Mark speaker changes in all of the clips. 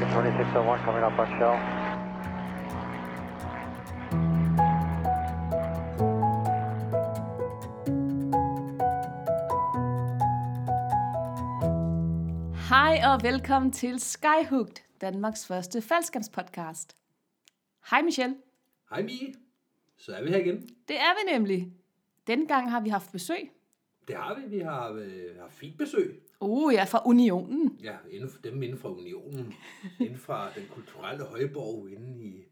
Speaker 1: American 2601 coming up on shell.
Speaker 2: Hej og velkommen til Skyhooked, Danmarks første faldskabspodcast. Hej Michelle,
Speaker 3: Hej Mie, så er vi her igen.
Speaker 2: det er vi nemlig. Denne gang har vi haft besøg.
Speaker 3: Det har vi. Vi har øh, haft fint besøg.
Speaker 2: Uh, ja, fra Unionen.
Speaker 3: Ja, inden for, dem inden fra Unionen. inden fra den kulturelle højborg inde i,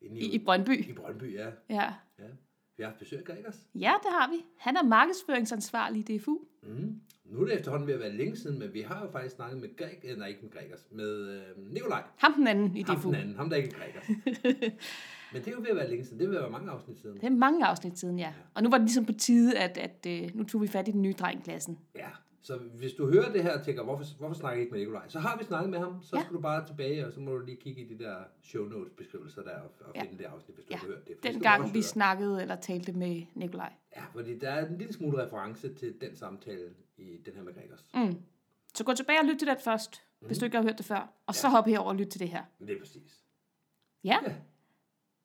Speaker 3: inde
Speaker 2: I, i Brøndby.
Speaker 3: I Brøndby, ja.
Speaker 2: Ja.
Speaker 3: ja. Vi har haft besøg af Gregers.
Speaker 2: ja, det har vi. Han er markedsføringsansvarlig i DFU.
Speaker 3: Mm. Nu er det efterhånden ved at være længe siden, men vi har jo faktisk snakket med Greg, øh, nej ikke med Gregers, med øh, Nikolaj.
Speaker 2: Ham den anden i
Speaker 3: Ham
Speaker 2: DFU.
Speaker 3: den anden, ham der ikke er Gregers. men det er jo ved at være længe siden. Det vil være mange afsnit siden.
Speaker 2: Det er mange afsnit siden, ja. Og nu var det ligesom på tide, at, at øh, nu tog vi fat i den nye dreng i klassen.
Speaker 3: Ja, så hvis du hører det her og tænker, hvorfor, hvorfor snakker jeg ikke med Nikolaj? Så har vi snakket med ham, så
Speaker 2: Ja.
Speaker 3: skal du bare tilbage, og så må du lige kigge i de der show notes beskrivelser der, og, og
Speaker 2: Ja.
Speaker 3: finde det afsnit, hvis du
Speaker 2: Ja,
Speaker 3: har hørt det. Det
Speaker 2: Den gang vi snakkede eller talte med Nikolaj.
Speaker 3: Ja, fordi der er en lille smule reference til den samtale i den her med Gregers.
Speaker 2: Mm. Så gå tilbage og lyt til den først, hvis du ikke har hørt det før. Og så
Speaker 3: Ja.
Speaker 2: hop herover og lyt til det her.
Speaker 3: Det er præcis.
Speaker 2: Ja.
Speaker 3: Ja.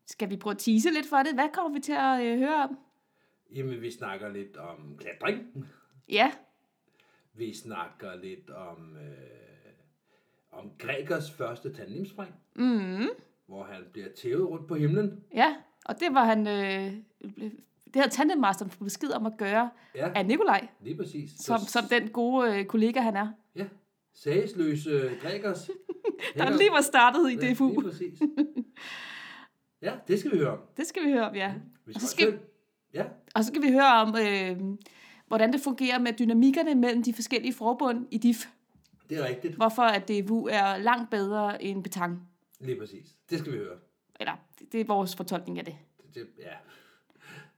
Speaker 2: Skal vi prøve at tease lidt for det? Hvad kommer vi til at øh, høre om?
Speaker 3: Jamen, vi snakker lidt om klatring.
Speaker 2: Ja,
Speaker 3: Vi snakker lidt om, øh, om Gregers første tandemspring,
Speaker 2: mm,
Speaker 3: hvor han bliver tævet rundt på himlen.
Speaker 2: ja. Og det var han... Øh, det havde tandemmasteren fået besked om at gøre
Speaker 3: Ja,
Speaker 2: af Nikolaj,
Speaker 3: lige præcis.
Speaker 2: som, som den gode øh, kollega han er,
Speaker 3: Ja, sagsløse Gregers.
Speaker 2: der lige var startet i
Speaker 3: Ja,
Speaker 2: DFU.
Speaker 3: Lige præcis. Ja, det skal vi høre om.
Speaker 2: Det skal vi høre om, ja.
Speaker 3: Vi
Speaker 2: Og så skal-
Speaker 3: Ja,
Speaker 2: Og så skal vi høre om, øh, hvordan det fungerer med dynamikkerne mellem de forskellige forbund i DIF.
Speaker 3: det er rigtigt.
Speaker 2: Hvorfor at DFU er langt bedre end Betang.
Speaker 3: Lige præcis. Det skal vi høre.
Speaker 2: Eller, det- det er vores fortolkning af det.
Speaker 3: Det, det, ja,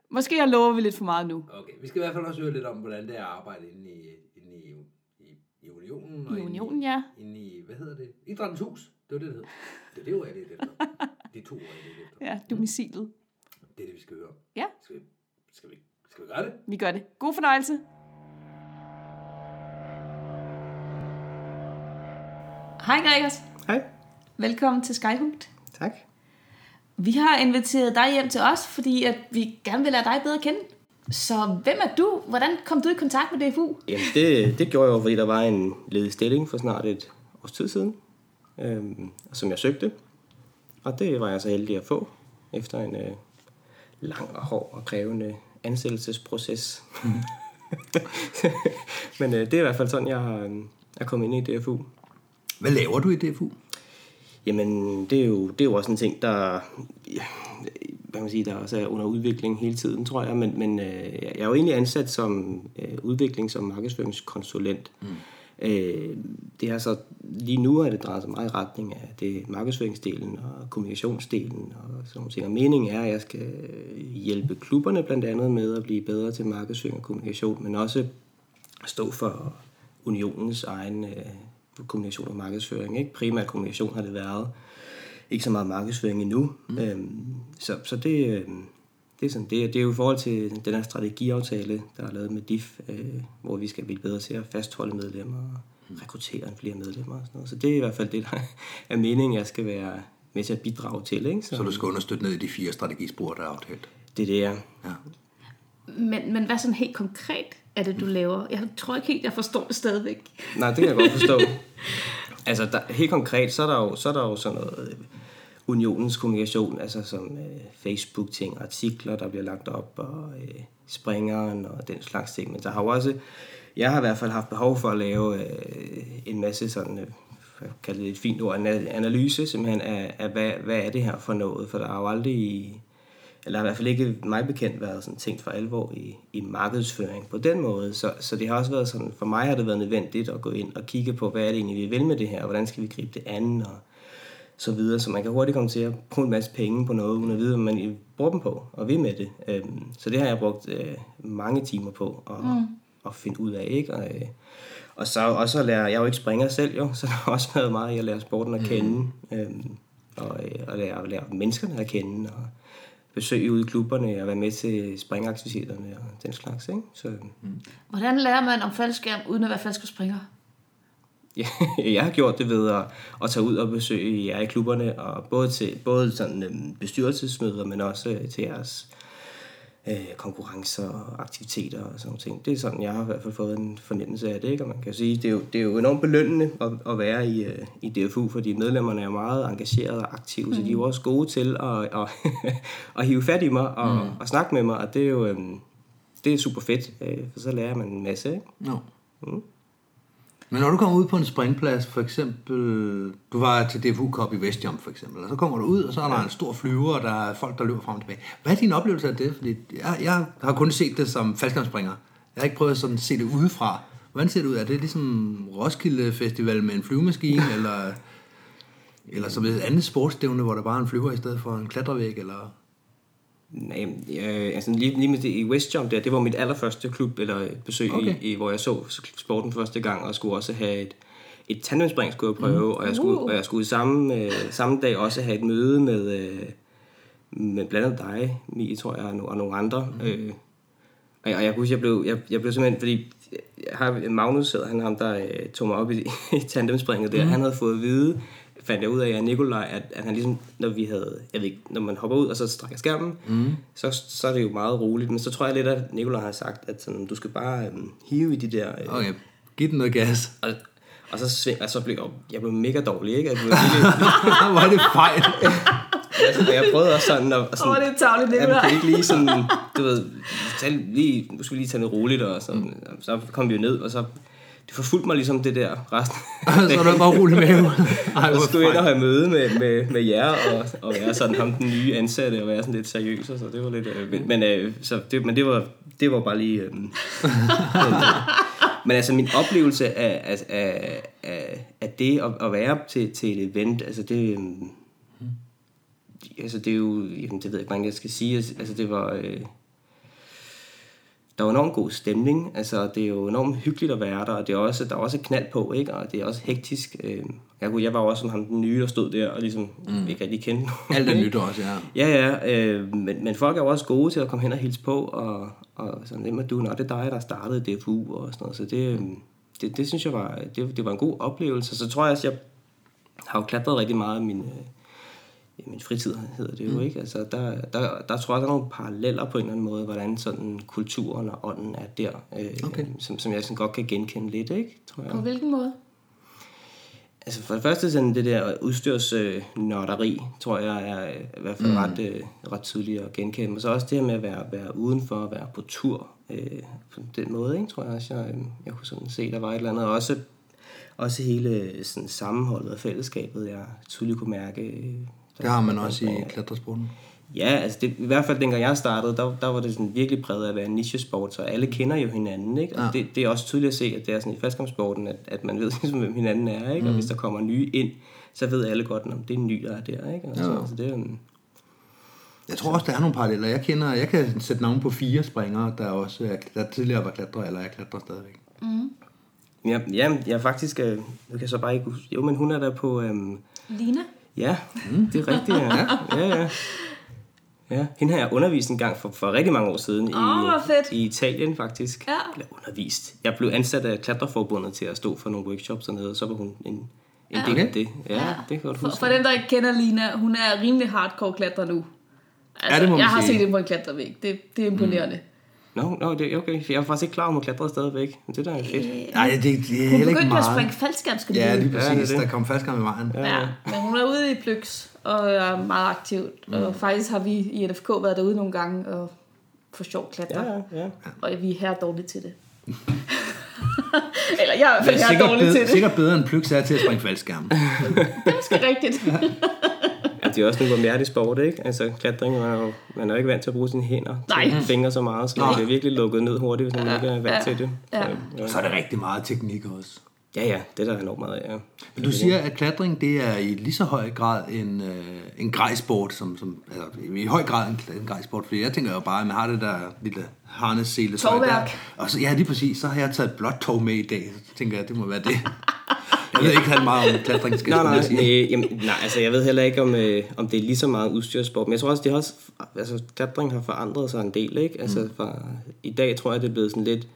Speaker 2: Måske jeg lover vi lidt for meget nu.
Speaker 3: okay. Vi skal i hvert fald også høre lidt om, hvordan det er at arbejde inde i, inde i, i, i Unionen. og
Speaker 2: I
Speaker 3: inde
Speaker 2: Unionen, ja.
Speaker 3: Inde i, hvad hedder det? Idrættens Hus. Det var det, det hed. Det er det, ord, jeg er lidt efter. De to ord, jeg lidt efter.
Speaker 2: Ja, domicilet.
Speaker 3: Det er det, vi skal høre om.
Speaker 2: Ja.
Speaker 3: Skal vi, skal vi, skal vi gøre det?
Speaker 2: Vi gør det. God fornøjelse. Hej Gregers.
Speaker 4: Hej.
Speaker 2: Velkommen til Skyhooked.
Speaker 4: Tak.
Speaker 2: Vi har inviteret dig hjem til os, fordi at vi gerne vil lære dig bedre at kende. Så hvem er du? Hvordan kom du i kontakt med DFU?
Speaker 4: Jamen, det, det gjorde jeg jo, fordi der var en ledig stilling for snart et års tid siden, øhm, som jeg søgte. Og det var jeg så heldig at få, efter en øh, lang og hård og krævende ansættelsesproces. Men øh, det er i hvert fald sådan, jeg øh, er kommet ind i DFU.
Speaker 3: Hvad laver du i DFU?
Speaker 4: Jamen, det er jo, det er jo også en ting, der, ja, hvad man sige, der også er under udvikling hele tiden, tror jeg. Men, men øh, jeg er jo egentlig ansat som øh, udvikling som markedsføringskonsulent. Mm. Øh, det er så lige nu er det drejet sig meget i retning af det markedsføringsdelen og kommunikationsdelen og sådan nogle ting. Og meningen er, at jeg skal hjælpe klubberne blandt andet med at blive bedre til markedsføring og kommunikation, men også stå for unionens egen øh, kommunikation og markedsføring. Ikke? Primært kommunikation har det været. Ikke så meget markedsføring endnu. Mm. Øhm, så, så det, øh, det er sådan det. Det er jo i forhold til den her strategiaftale, der er lavet med DIF, øh, hvor vi skal blive bedre til at fastholde medlemmer og rekruttere flere medlemmer og sådan noget. Så det er i hvert fald det, der er meningen, jeg skal være med til at bidrage til. Ikke? Så,
Speaker 5: Så du skal understøtte ned i de fire strategispor, der er aftalt.
Speaker 4: det er det, jeg
Speaker 5: Ja.
Speaker 2: Men, men hvad sådan helt konkret er det, du laver? Jeg tror ikke helt, jeg forstår det stadigvæk.
Speaker 4: Nej, det kan jeg godt forstå. altså, der, helt konkret, så er, der jo, så er der jo sådan noget øh, unionens kommunikation, altså som øh, Facebook-ting, artikler, der bliver lagt op, og øh, springeren og den slags ting. Men der har jo også, jeg har i hvert fald haft behov for at lave øh, en masse sådan, øh, jeg kalder det et fint ord, analyse simpelthen af, af hvad, hvad er det her for noget, for der har jo aldrig eller i hvert fald ikke mig bekendt været sådan tænkt for alvor i, i markedsføring på den måde. Så, så det har også været sådan, for mig har det været nødvendigt at gå ind og kigge på, hvad er det egentlig, vi vil med det her, og hvordan skal vi gribe det an, og så videre. Så man kan hurtigt komme til at bruge en masse penge på noget, uden at vide, hvad man bruger dem på, og vil med det. Øhm, så det har jeg brugt øh, mange timer på at, mm. at finde ud af, ikke? Og, øh, og så også at lære, jeg er jo ikke springer selv jo, så der har også været meget i at lære sporten at kende, øhm, og, øh, og lære, lære menneskerne at kende, og besøge ude i klubberne og være med til springaktiviteterne og den slags. Ikke? Så,
Speaker 2: Hvordan lærer man om faldskærm, uden at være faldskærmspringer?
Speaker 4: Ja, jeg har gjort det ved at, at tage ud og besøge jer i klubberne, og både til både sådan, øhm, bestyrelsesmøder, men også øh, til jeres øh, konkurrencer og aktiviteter og sådan ting. Det er sådan, jeg har i hvert fald fået en fornemmelse af det, ikke? og man kan sige, det er jo, det er jo enormt belønnende at, at være i, øh, i DFU, fordi medlemmerne er meget engagerede og aktive, mm. så de er jo også gode til at, at, at hive fat i mig og, mm. og snakke med mig, og det er jo øhm, det er super fedt, øh, for så lærer man en masse. Ikke?
Speaker 3: No. Mm. Men når du kommer ud på en springplads, for eksempel, du var til DFU Cup i Vestjump for eksempel, og så kommer du ud, og så er der en stor flyver, og der er folk, der løber frem og tilbage. Hvad er din oplevelse af det? Fordi jeg, jeg har kun set det som faldskærmspringer. Jeg har ikke prøvet sådan at se det udefra. Hvordan ser det ud? Er det ligesom Roskilde Festival med en flyvemaskine, eller, eller som et andet sportsstævne, hvor der bare er en flyver i stedet for en klatrevæg, eller...
Speaker 4: Nej, øh, altså lige, lige med det i Westjump der, det var mit allerførste klub eller besøg, okay. i, i, hvor jeg så sporten første gang, og skulle også have et, et tandemspring skulle jeg prøve, mm. og, jeg skulle, uh. og jeg skulle samme, øh, samme dag også have et møde med, øh, med blandt andet dig, Mie, tror jeg, og, og nogle andre. Mm. Øh, og jeg, og jeg kunne jeg blev, jeg, jeg blev simpelthen, fordi jeg har Magnus, han ham, der øh, tog mig op i, i tandemspringet der, mm. han havde fået at vide, fandt jeg ud af, at Nikolaj, at, at han ligesom, når vi havde, jeg ved ikke, når man hopper ud, og så strækker skærmen, mm. så, så er det jo meget roligt. Men så tror jeg lidt, at Nikolaj har sagt, at sådan, du skal bare øhm, hive i de der... Øh,
Speaker 3: okay, giv den noget gas.
Speaker 4: Og, og så, sving, og så blev jeg, jeg blev mega dårlig, ikke? Jeg blev
Speaker 3: Hvor er det fejl?
Speaker 4: altså, jeg prøvede også sådan... Og, sådan
Speaker 2: Åh, oh, det er tavligt,
Speaker 4: Nikolaj. Jeg ikke lige sådan, du ved, tage, lige, nu skal vi lige tage noget roligt, og sådan, mm. så kom vi jo ned, og så det forfulgte mig ligesom det der resten.
Speaker 3: så er du bare rolig med
Speaker 4: Ej, så skulle jeg ind og have møde med, med, med jer, og, og være sådan ham den nye ansatte, og være sådan lidt seriøs, så. Det var lidt... Øh, men, øh, så det, men det var, det var bare lige... Øh, men, men altså min oplevelse af, af, af, af, af det at, at være til, til et event, altså det... Øh, altså det er jo, jamen det ved jeg ikke, hvordan jeg skal sige, altså det var... Øh, der er jo enormt god stemning. Altså, det er jo enormt hyggeligt at være der, og det er også, der er også knald på, ikke? og det er også hektisk. Øh, jeg, jeg var også som ham den nye, der stod der og ligesom mm. ikke rigtig kendte
Speaker 3: nogen. Alt er nyt også, ja.
Speaker 4: Ja, ja, øh, men, men folk er jo også gode til at komme hen og hilse på, og, og sådan, hvem er du? Nå, det er dig, der startede DFU og sådan noget. Så det, øhm, det, det synes jeg var, det, det var en god oplevelse. Så tror jeg også, jeg har jo klatret rigtig meget min, øh, i min fritid hedder det jo, mm. ikke? Altså, der, der, der tror jeg, der er nogle paralleller på en eller anden måde, hvordan sådan kulturen og ånden er der, øh, okay. som, som jeg sådan godt kan genkende lidt, ikke? Tror jeg.
Speaker 2: På hvilken måde?
Speaker 4: Altså for det første sådan det der udstyrsnørderi, øh, tror jeg er øh, i hvert fald mm. ret, øh, ret tydeligt at genkende. Men så også det her med at være, være udenfor, at være på tur øh, på den måde, ikke, tror jeg også, jeg, øh, jeg kunne sådan se, der var et eller andet. Også, også hele sådan, sammenholdet og fællesskabet, jeg tydeligt kunne mærke øh,
Speaker 3: det har man også i klatresporten.
Speaker 4: Ja, altså det, i hvert fald dengang jeg startede, der, der var det sådan virkelig præget af at være en niche-sport, så alle kender jo hinanden, ikke? Og ja. det, det er også tydeligt at se, at det er sådan i faldskærmsporten, at, at man ved ligesom, hvem hinanden er, ikke? Mm. Og hvis der kommer nye ind, så ved alle godt, om det er en ny, der er der, ikke? Altså, ja. altså, det er en,
Speaker 3: jeg tror også, der er nogle paralleller. Jeg kender, jeg kan sætte navn på fire springere, der også er, der tidligere var klatrer, eller jeg klatrer stadigvæk. Mm.
Speaker 4: Ja, ja, jeg er faktisk, øh, jeg kan så bare ikke jo, men hun er der på... Øhm,
Speaker 2: Lina?
Speaker 4: Ja, mm. det er rigtigt, ja. ja, ja. Ja, hende har jeg undervist en gang for, for rigtig mange år siden
Speaker 2: oh,
Speaker 4: i, fedt. i Italien faktisk. Ja. Jeg blev undervist. Jeg blev ansat af Klatreforbundet til at stå for nogle workshops dernede, og så var hun en, en ja, del af det. Ja, ja. det kan godt
Speaker 2: huske. For, for dem, der ikke kender Lina, hun er rimelig hardcore klatrer nu. Altså, ja, det må jeg har sige. set det på en klatrevæg. Det, det er imponerende. Mm.
Speaker 4: No, no, det er okay. Jeg er faktisk ikke klar om at klatre stadigvæk. Men det der er fedt.
Speaker 3: Øh, Nej, det, det er heller ikke meget. Hun
Speaker 2: begyndte at springe faldskærm, skal
Speaker 3: Ja, lige præcis. Ja, det det. Der kom faldskærm i vejen.
Speaker 2: Ja. ja, men hun er ude i Plyx og er meget aktiv. Mm. Og faktisk har vi i NFK været derude nogle gange og for sjov klatre. Ja, ja. Og vi er her dårligt til det. Eller jeg er i hvert fald her dårligt til det.
Speaker 3: Sikkert bedre end Plyx er til at springe faldskærm.
Speaker 2: det er måske rigtigt.
Speaker 4: Ja, det er også en barmhjertig sport, ikke? Altså, klatring, man er jo, man er jo ikke vant til at bruge sine hænder,
Speaker 2: Nej.
Speaker 4: fingre så meget, så man bliver virkelig lukket ned hurtigt, hvis man ja. ikke er vant ja. til det.
Speaker 3: Ja. Så, ja. så er det rigtig meget teknik også.
Speaker 4: Ja, ja, det er der enormt meget, ja.
Speaker 3: Men du siger, at klatring, det er i lige så høj grad en, øh, en grejsport, som, som, altså, i høj grad en, en grejsport, fordi jeg tænker jo bare, at man har det der lille harnessele.
Speaker 2: Tovværk.
Speaker 3: Og så, ja, lige præcis, så har jeg taget et blåt tog med i dag, så tænker jeg, at det må være det. Jeg ved ikke helt meget om klatring, skal
Speaker 4: nej, nej, nej, jamen, nej, altså jeg ved heller ikke, om, øh, om det er lige så meget udstyrssport, men jeg tror også, det har også, altså klatring har forandret sig en del, ikke? Altså mm. fra, i dag tror jeg, det er blevet sådan lidt,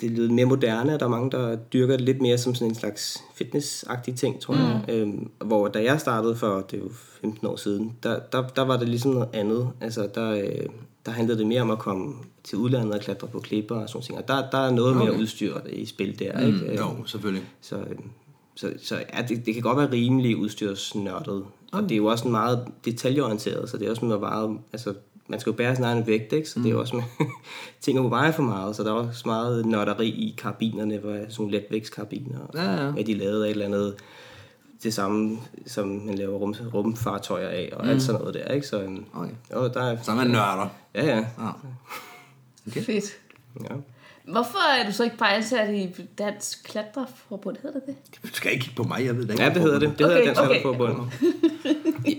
Speaker 4: det lyder mere moderne, og der er mange, der dyrker det lidt mere som sådan en slags fitnessagtig ting, tror jeg. Mm. Øhm, hvor da jeg startede for, det er jo 15 år siden, der, der, der var det ligesom noget andet. Altså, der, øh, der handlede det mere om at komme til udlandet og klatre på klipper og sådan ting. Og der, der er noget okay. mere udstyr i spil der, mm, ikke?
Speaker 3: Jo, selvfølgelig.
Speaker 4: Så, øhm, så, så ja, det, det kan godt være rimelig udstyrsnørdet. Og det er jo også meget detaljeorienteret, så det er også meget, altså man skal jo bære sin egen vægt, ikke? så mm. det er jo også med ting at veje for meget, så der er også meget nørderi i karbinerne, hvor sådan nogle letvægtskarbiner, ja, ja. er de lavet af et eller andet det samme, som man laver rum, rumfartøjer af, og mm. alt sådan noget der, ikke? Så, øhm,
Speaker 3: okay. jo, der er... Så er man nørder.
Speaker 4: Ja, ja. ja.
Speaker 2: Okay. Fedt. Ja. Hvorfor er du så ikke bare ansat i Dansk Klatreforbund? Hedder det det?
Speaker 3: Du skal ikke kigge på mig, jeg ved det
Speaker 4: ikke. Ja, det hedder det. Det okay, hedder Dansk okay. Klatreforbund.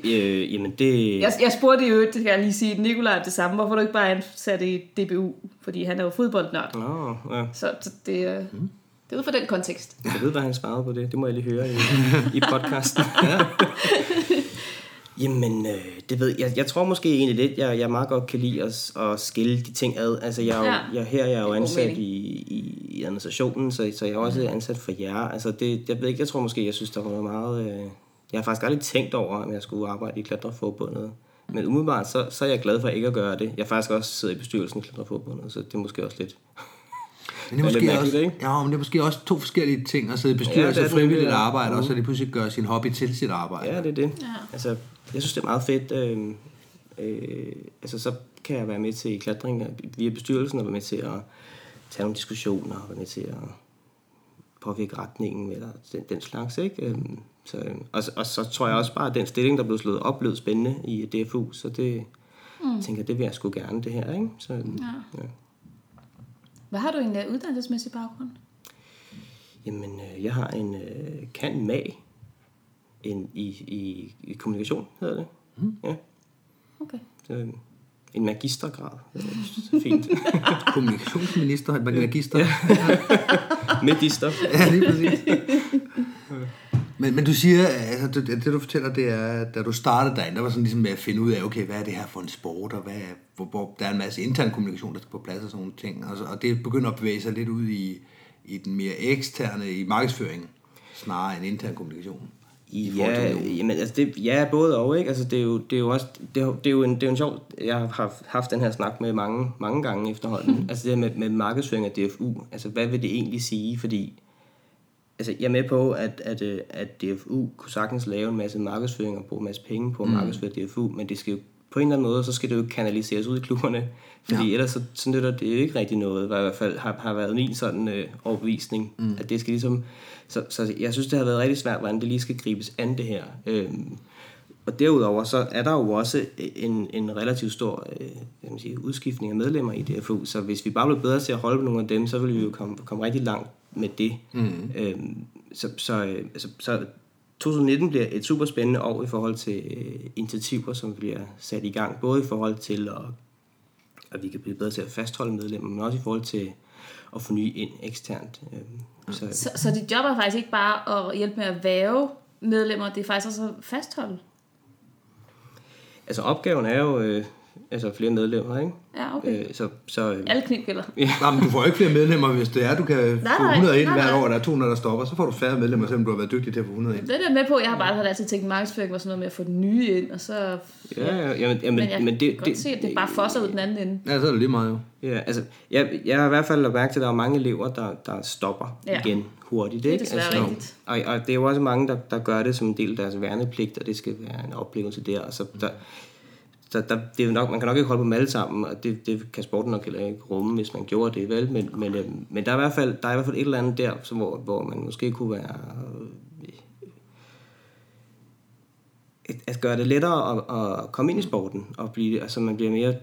Speaker 4: øh, jamen det...
Speaker 2: Jeg, jeg spurgte i øvrigt, det kan jeg lige sige, Nikolaj det samme. Hvorfor er du ikke bare ansat i DBU? Fordi han er jo fodboldnørd.
Speaker 4: Nå, ja.
Speaker 2: Så, så det, mm. Det er ud fra den kontekst.
Speaker 4: Jeg ved, hvad han svarede på det. Det må jeg lige høre i, i podcasten. ja. Jamen, øh, det ved jeg. Jeg tror måske egentlig lidt, jeg, jeg meget godt kan lide at, at skille de ting ad. Altså, jeg, ja. jeg, her jeg er jo ansat i, i, i administrationen, så, så jeg er også ansat for jer. Altså, det, jeg ved ikke, jeg tror måske, jeg synes, der var meget... Øh, jeg har faktisk aldrig tænkt over, om jeg skulle arbejde i Klatreforbundet. Men umiddelbart, så, så er jeg glad for ikke at gøre det. Jeg faktisk også sidder i bestyrelsen i Klatreforbundet, så det er måske også lidt...
Speaker 3: Men det er, måske også, ikke? Ja, men det er måske også to forskellige ting at sidde i bestyrelse ja, og frivilligt arbejde, og så det pludselig gøre sin hobby til sit arbejde.
Speaker 4: Ja, det er det. Ja. Altså, jeg synes, det er meget fedt. Øh, øh, altså, så kan jeg være med til klatring via bestyrelsen, og være med til at tage nogle diskussioner, og være med til at påvirke retningen, eller den, den slags, ikke? Øh, så, og, og så tror jeg også bare, at den stilling, der blev slået op, blev spændende i DFU, så det mm. tænker det vil jeg sgu gerne, det her, ikke? Så, ja. ja.
Speaker 2: Hvad har du en uddannelsesmæssig baggrund?
Speaker 4: Jamen, øh, jeg har en øh, kan mag en, i, i, i kommunikation, hedder det. Mm. Ja.
Speaker 2: Okay.
Speaker 4: Så, øh, en magistergrad. Det er fint.
Speaker 3: Kommunikationsminister, en magister. Ja.
Speaker 4: Medister.
Speaker 3: ja, lige præcis. Men, men du siger, altså det, det du fortæller, det er, da du startede derinde, der var sådan ligesom med at finde ud af, okay, hvad er det her for en sport, og hvad, hvor, hvor der er en masse intern kommunikation, der skal på plads og sådan nogle ting. Og, og det begynder at bevæge sig lidt ud i, i den mere eksterne, i markedsføringen, snarere end intern kommunikation.
Speaker 4: Ja, jamen, altså det, ja, både og, ikke? Altså, det er jo, det er jo også, det er, det er jo en, det er jo en sjov, jeg har haft den her snak med mange, mange gange efterhånden, altså det her med, med markedsføring af DFU, altså hvad vil det egentlig sige, fordi altså, jeg er med på, at, at, øh, at DFU kunne sagtens lave en masse markedsføring og bruge en masse penge på at mm. markedsføre DFU, men det skal jo på en eller anden måde, så skal det jo kanaliseres ud i klubberne, fordi ja. ellers så, så nytter det jo ikke rigtig noget, hvad i hvert fald har, har været min sådan øh, overbevisning, mm. at det skal ligesom, så, så jeg synes, det har været rigtig svært, hvordan det lige skal gribes an det her. Øhm, og derudover så er der jo også en, en relativt stor øh, jeg man sige, udskiftning af medlemmer i DFU, så hvis vi bare blev bedre til at holde på nogle af dem, så ville vi jo komme, komme rigtig langt med det. Mm. Øhm, så, så, øh, altså, så 2019 bliver et super spændende år i forhold til øh, initiativer, som bliver sat i gang, både i forhold til, at, at vi kan blive bedre til at fastholde medlemmer, men også i forhold til at forny ind eksternt.
Speaker 2: Øhm, så, så, så dit job er faktisk ikke bare at hjælpe med at væve medlemmer, det er faktisk også at fastholde?
Speaker 4: Altså opgaven er jo, øh, altså flere medlemmer, ikke?
Speaker 2: Ja, okay.
Speaker 4: Øh, så, så, øh,
Speaker 2: Alle knipgælder.
Speaker 3: Ja. men du får ikke flere medlemmer, hvis det er, du kan nej, få 100 ind hvert år, og der er 200, der stopper, så får du færre medlemmer, selvom du har været dygtig til at få 100 ind.
Speaker 2: Det er med på. Jeg har bare altid tænkt, at markedsføring var sådan noget med at få den nye ind, og så...
Speaker 4: Ja, ja, ja men, ja, men,
Speaker 2: men jeg
Speaker 4: men det,
Speaker 2: kan godt det, se, at det bare fosser ud den anden ende.
Speaker 3: Ja, så er det lige meget jo.
Speaker 4: Ja, altså, jeg, jeg har i hvert fald lagt mærke til, at der er mange elever, der, der stopper ja. igen hurtigt. Ikke?
Speaker 2: Det er desværre altså, rigtigt.
Speaker 4: Og, og det er jo også mange, der, der gør det som en del af deres værnepligt, og det skal være en oplevelse der. Og så der, så der, det er nok, man kan nok ikke holde på dem alle sammen, og det, det kan sporten nok heller ikke rumme, hvis man gjorde det, vel? Men, men, øh, men der, er i hvert fald, der er i hvert fald et eller andet der, som, hvor, hvor man måske kunne være... Øh, at gøre det lettere at, at komme ind i sporten, og blive, altså man bliver mere,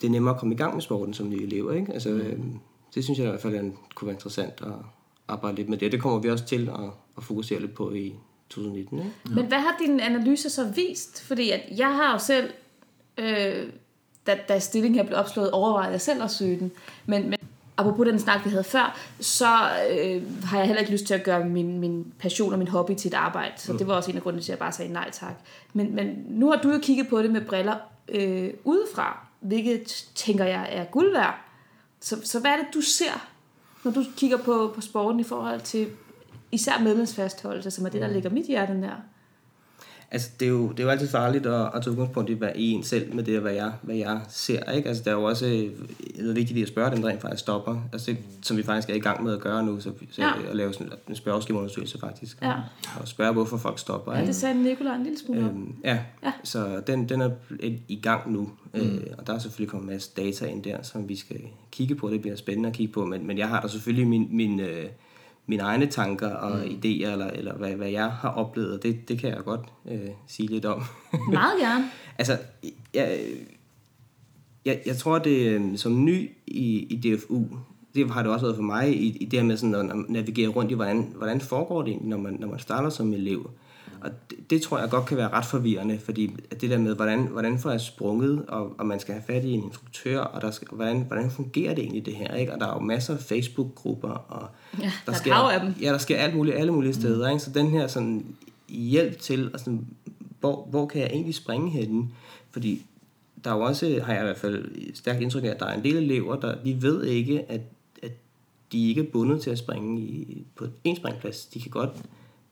Speaker 4: det er nemmere at komme i gang med sporten som nye elever, ikke? Altså, mm. øh, det synes jeg i hvert fald er, kunne være interessant at arbejde lidt med det. Det kommer vi også til at, at fokusere lidt på i 2019. Ikke?
Speaker 2: Men hvad har din analyse så vist? Fordi at jeg har jo selv øh, da, da stillingen her blev opslået, overvejede jeg selv at søge den. Men, men apropos den snak, vi havde før, så øh, har jeg heller ikke lyst til at gøre min, min passion og min hobby til et arbejde. Så mm. det var også en af grundene til, at jeg bare sagde nej tak. Men, men nu har du jo kigget på det med briller øh, udefra, hvilket tænker jeg er guld værd. Så, så hvad er det, du ser når du kigger på, på sporten i forhold til især medlemsfastholdelse, som er det, der ligger mit hjerte nær?
Speaker 4: Altså, det er jo, det er jo altid farligt at, at tage udgangspunkt i, hvad i en selv med det, hvad jeg, hvad jeg ser. Ikke? Altså, det er jo også noget vigtigt at spørge dem, der rent faktisk stopper. Altså, det, som vi faktisk er i gang med at gøre nu, så, så
Speaker 2: Ja.
Speaker 4: at lave sådan en spørgeskemaundersøgelse faktisk.
Speaker 2: Ja.
Speaker 4: Og spørge, hvorfor folk stopper.
Speaker 2: Ja,
Speaker 4: ikke?
Speaker 2: det sagde Nicolaj en lille smule.
Speaker 4: Øhm, ja.
Speaker 2: Ja.
Speaker 4: så den, den er i- i gang nu. Mm. Øh, og der er selvfølgelig kommet en masse data ind der, som vi skal kigge på. Det bliver spændende at kigge på. Men, men jeg har da selvfølgelig min, min, øh, mine egne tanker og mm. idéer, eller, eller hvad, hvad jeg har oplevet. Det, det kan jeg godt øh, sige lidt om.
Speaker 2: Meget gerne.
Speaker 4: altså, jeg, jeg, jeg tror, det øh, som ny i, i DFU, det har det også været for mig, i, i det her med sådan at navigere rundt i, hvordan, hvordan foregår det egentlig, når man, når man starter som elev. Og det, det tror jeg godt kan være ret forvirrende, fordi det der med, hvordan, hvordan får jeg sprunget, og, og man skal have fat i en instruktør, og der skal, hvordan, hvordan fungerer det egentlig det her, ikke? Og der er jo masser af Facebook-grupper, og
Speaker 2: Ja, der er
Speaker 4: sker,
Speaker 2: af dem.
Speaker 4: Ja, der sker alt muligt, alle mulige steder, ikke? Så den her sådan hjælp til, og sådan, hvor, hvor kan jeg egentlig springe henne? Fordi der er jo også, har jeg i hvert fald stærkt indtryk af, at der er en del elever, der vi ved ikke, at, at de ikke er bundet til at springe i, på en springplads. De kan godt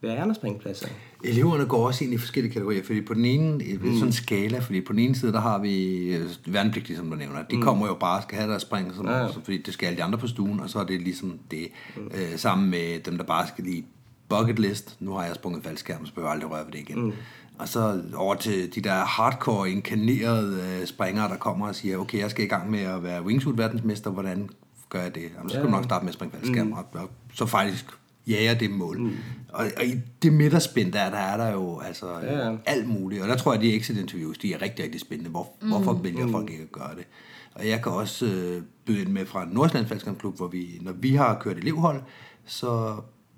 Speaker 4: være andre springpladser.
Speaker 3: Eleverne går også ind i forskellige kategorier, fordi på den ene, mm. sådan en skala, fordi på den ene side, der har vi øh, værnepligtige, som du nævner, de mm. kommer jo bare og skal have deres spring, som, ja, ja. Fordi det skal alle de andre på stuen, og så er det ligesom det, mm. øh, sammen med dem, der bare skal lige bucket list, nu har jeg sprunget faldskærm, så behøver jeg aldrig røre ved det igen. Mm. Og så over til de der hardcore, inkarnerede øh, springere, der kommer og siger, okay, jeg skal i gang med at være wingsuit-verdensmester, hvordan gør jeg det? Jamen, så skal ja. du nok starte med at springe faldskærm, mm. og, og så faktisk jager det mål. Mm. Og, og i det midterspænd der, der er der jo altså ja. alt muligt. Og der tror jeg, at de exit interviews, de er rigtig, rigtig spændende. Hvor, mm. Hvorfor vælger mm. folk ikke at gøre det? Og jeg kan også øh, byde ind med fra Nordsjællands Faldskærmsklub, hvor vi, når vi har kørt elevhold, så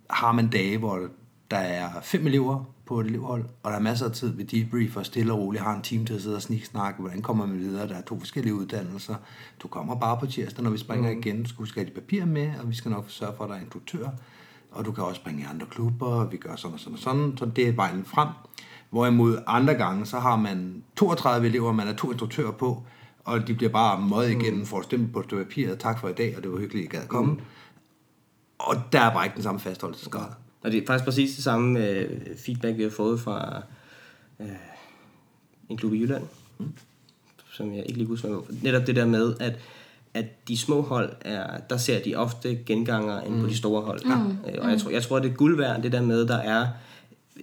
Speaker 3: har man dage, hvor der er fem elever på et elevhold, og der er masser af tid ved debrief og stille og roligt har en team til at sidde og sniksnakke, hvordan kommer man videre, der er to forskellige uddannelser. Du kommer bare på tirsdag, når vi springer mm. igen, du skal huske at have de papirer med, og vi skal nok sørge for, at der er instruktør, og du kan også springe i andre klubber, og vi gør sådan og sådan og sådan, så det er vejen frem. Hvorimod andre gange, så har man 32 elever, man er to instruktører på, og de bliver bare møget igennem for at stemme på et papir, tak for i dag, og det var hyggeligt, at I gad at komme. Mm. Og der er bare ikke den samme fastholdelsesgrad.
Speaker 4: Og det er faktisk præcis det samme øh, feedback, vi har fået fra øh, en klub i Jylland, mm. som jeg ikke lige husker. Netop det der med, at, at de små hold, er, der ser de ofte genganger end mm. på de store hold. Mm. Øh, og jeg tror, jeg tror, det er guld værd, det der med, der er,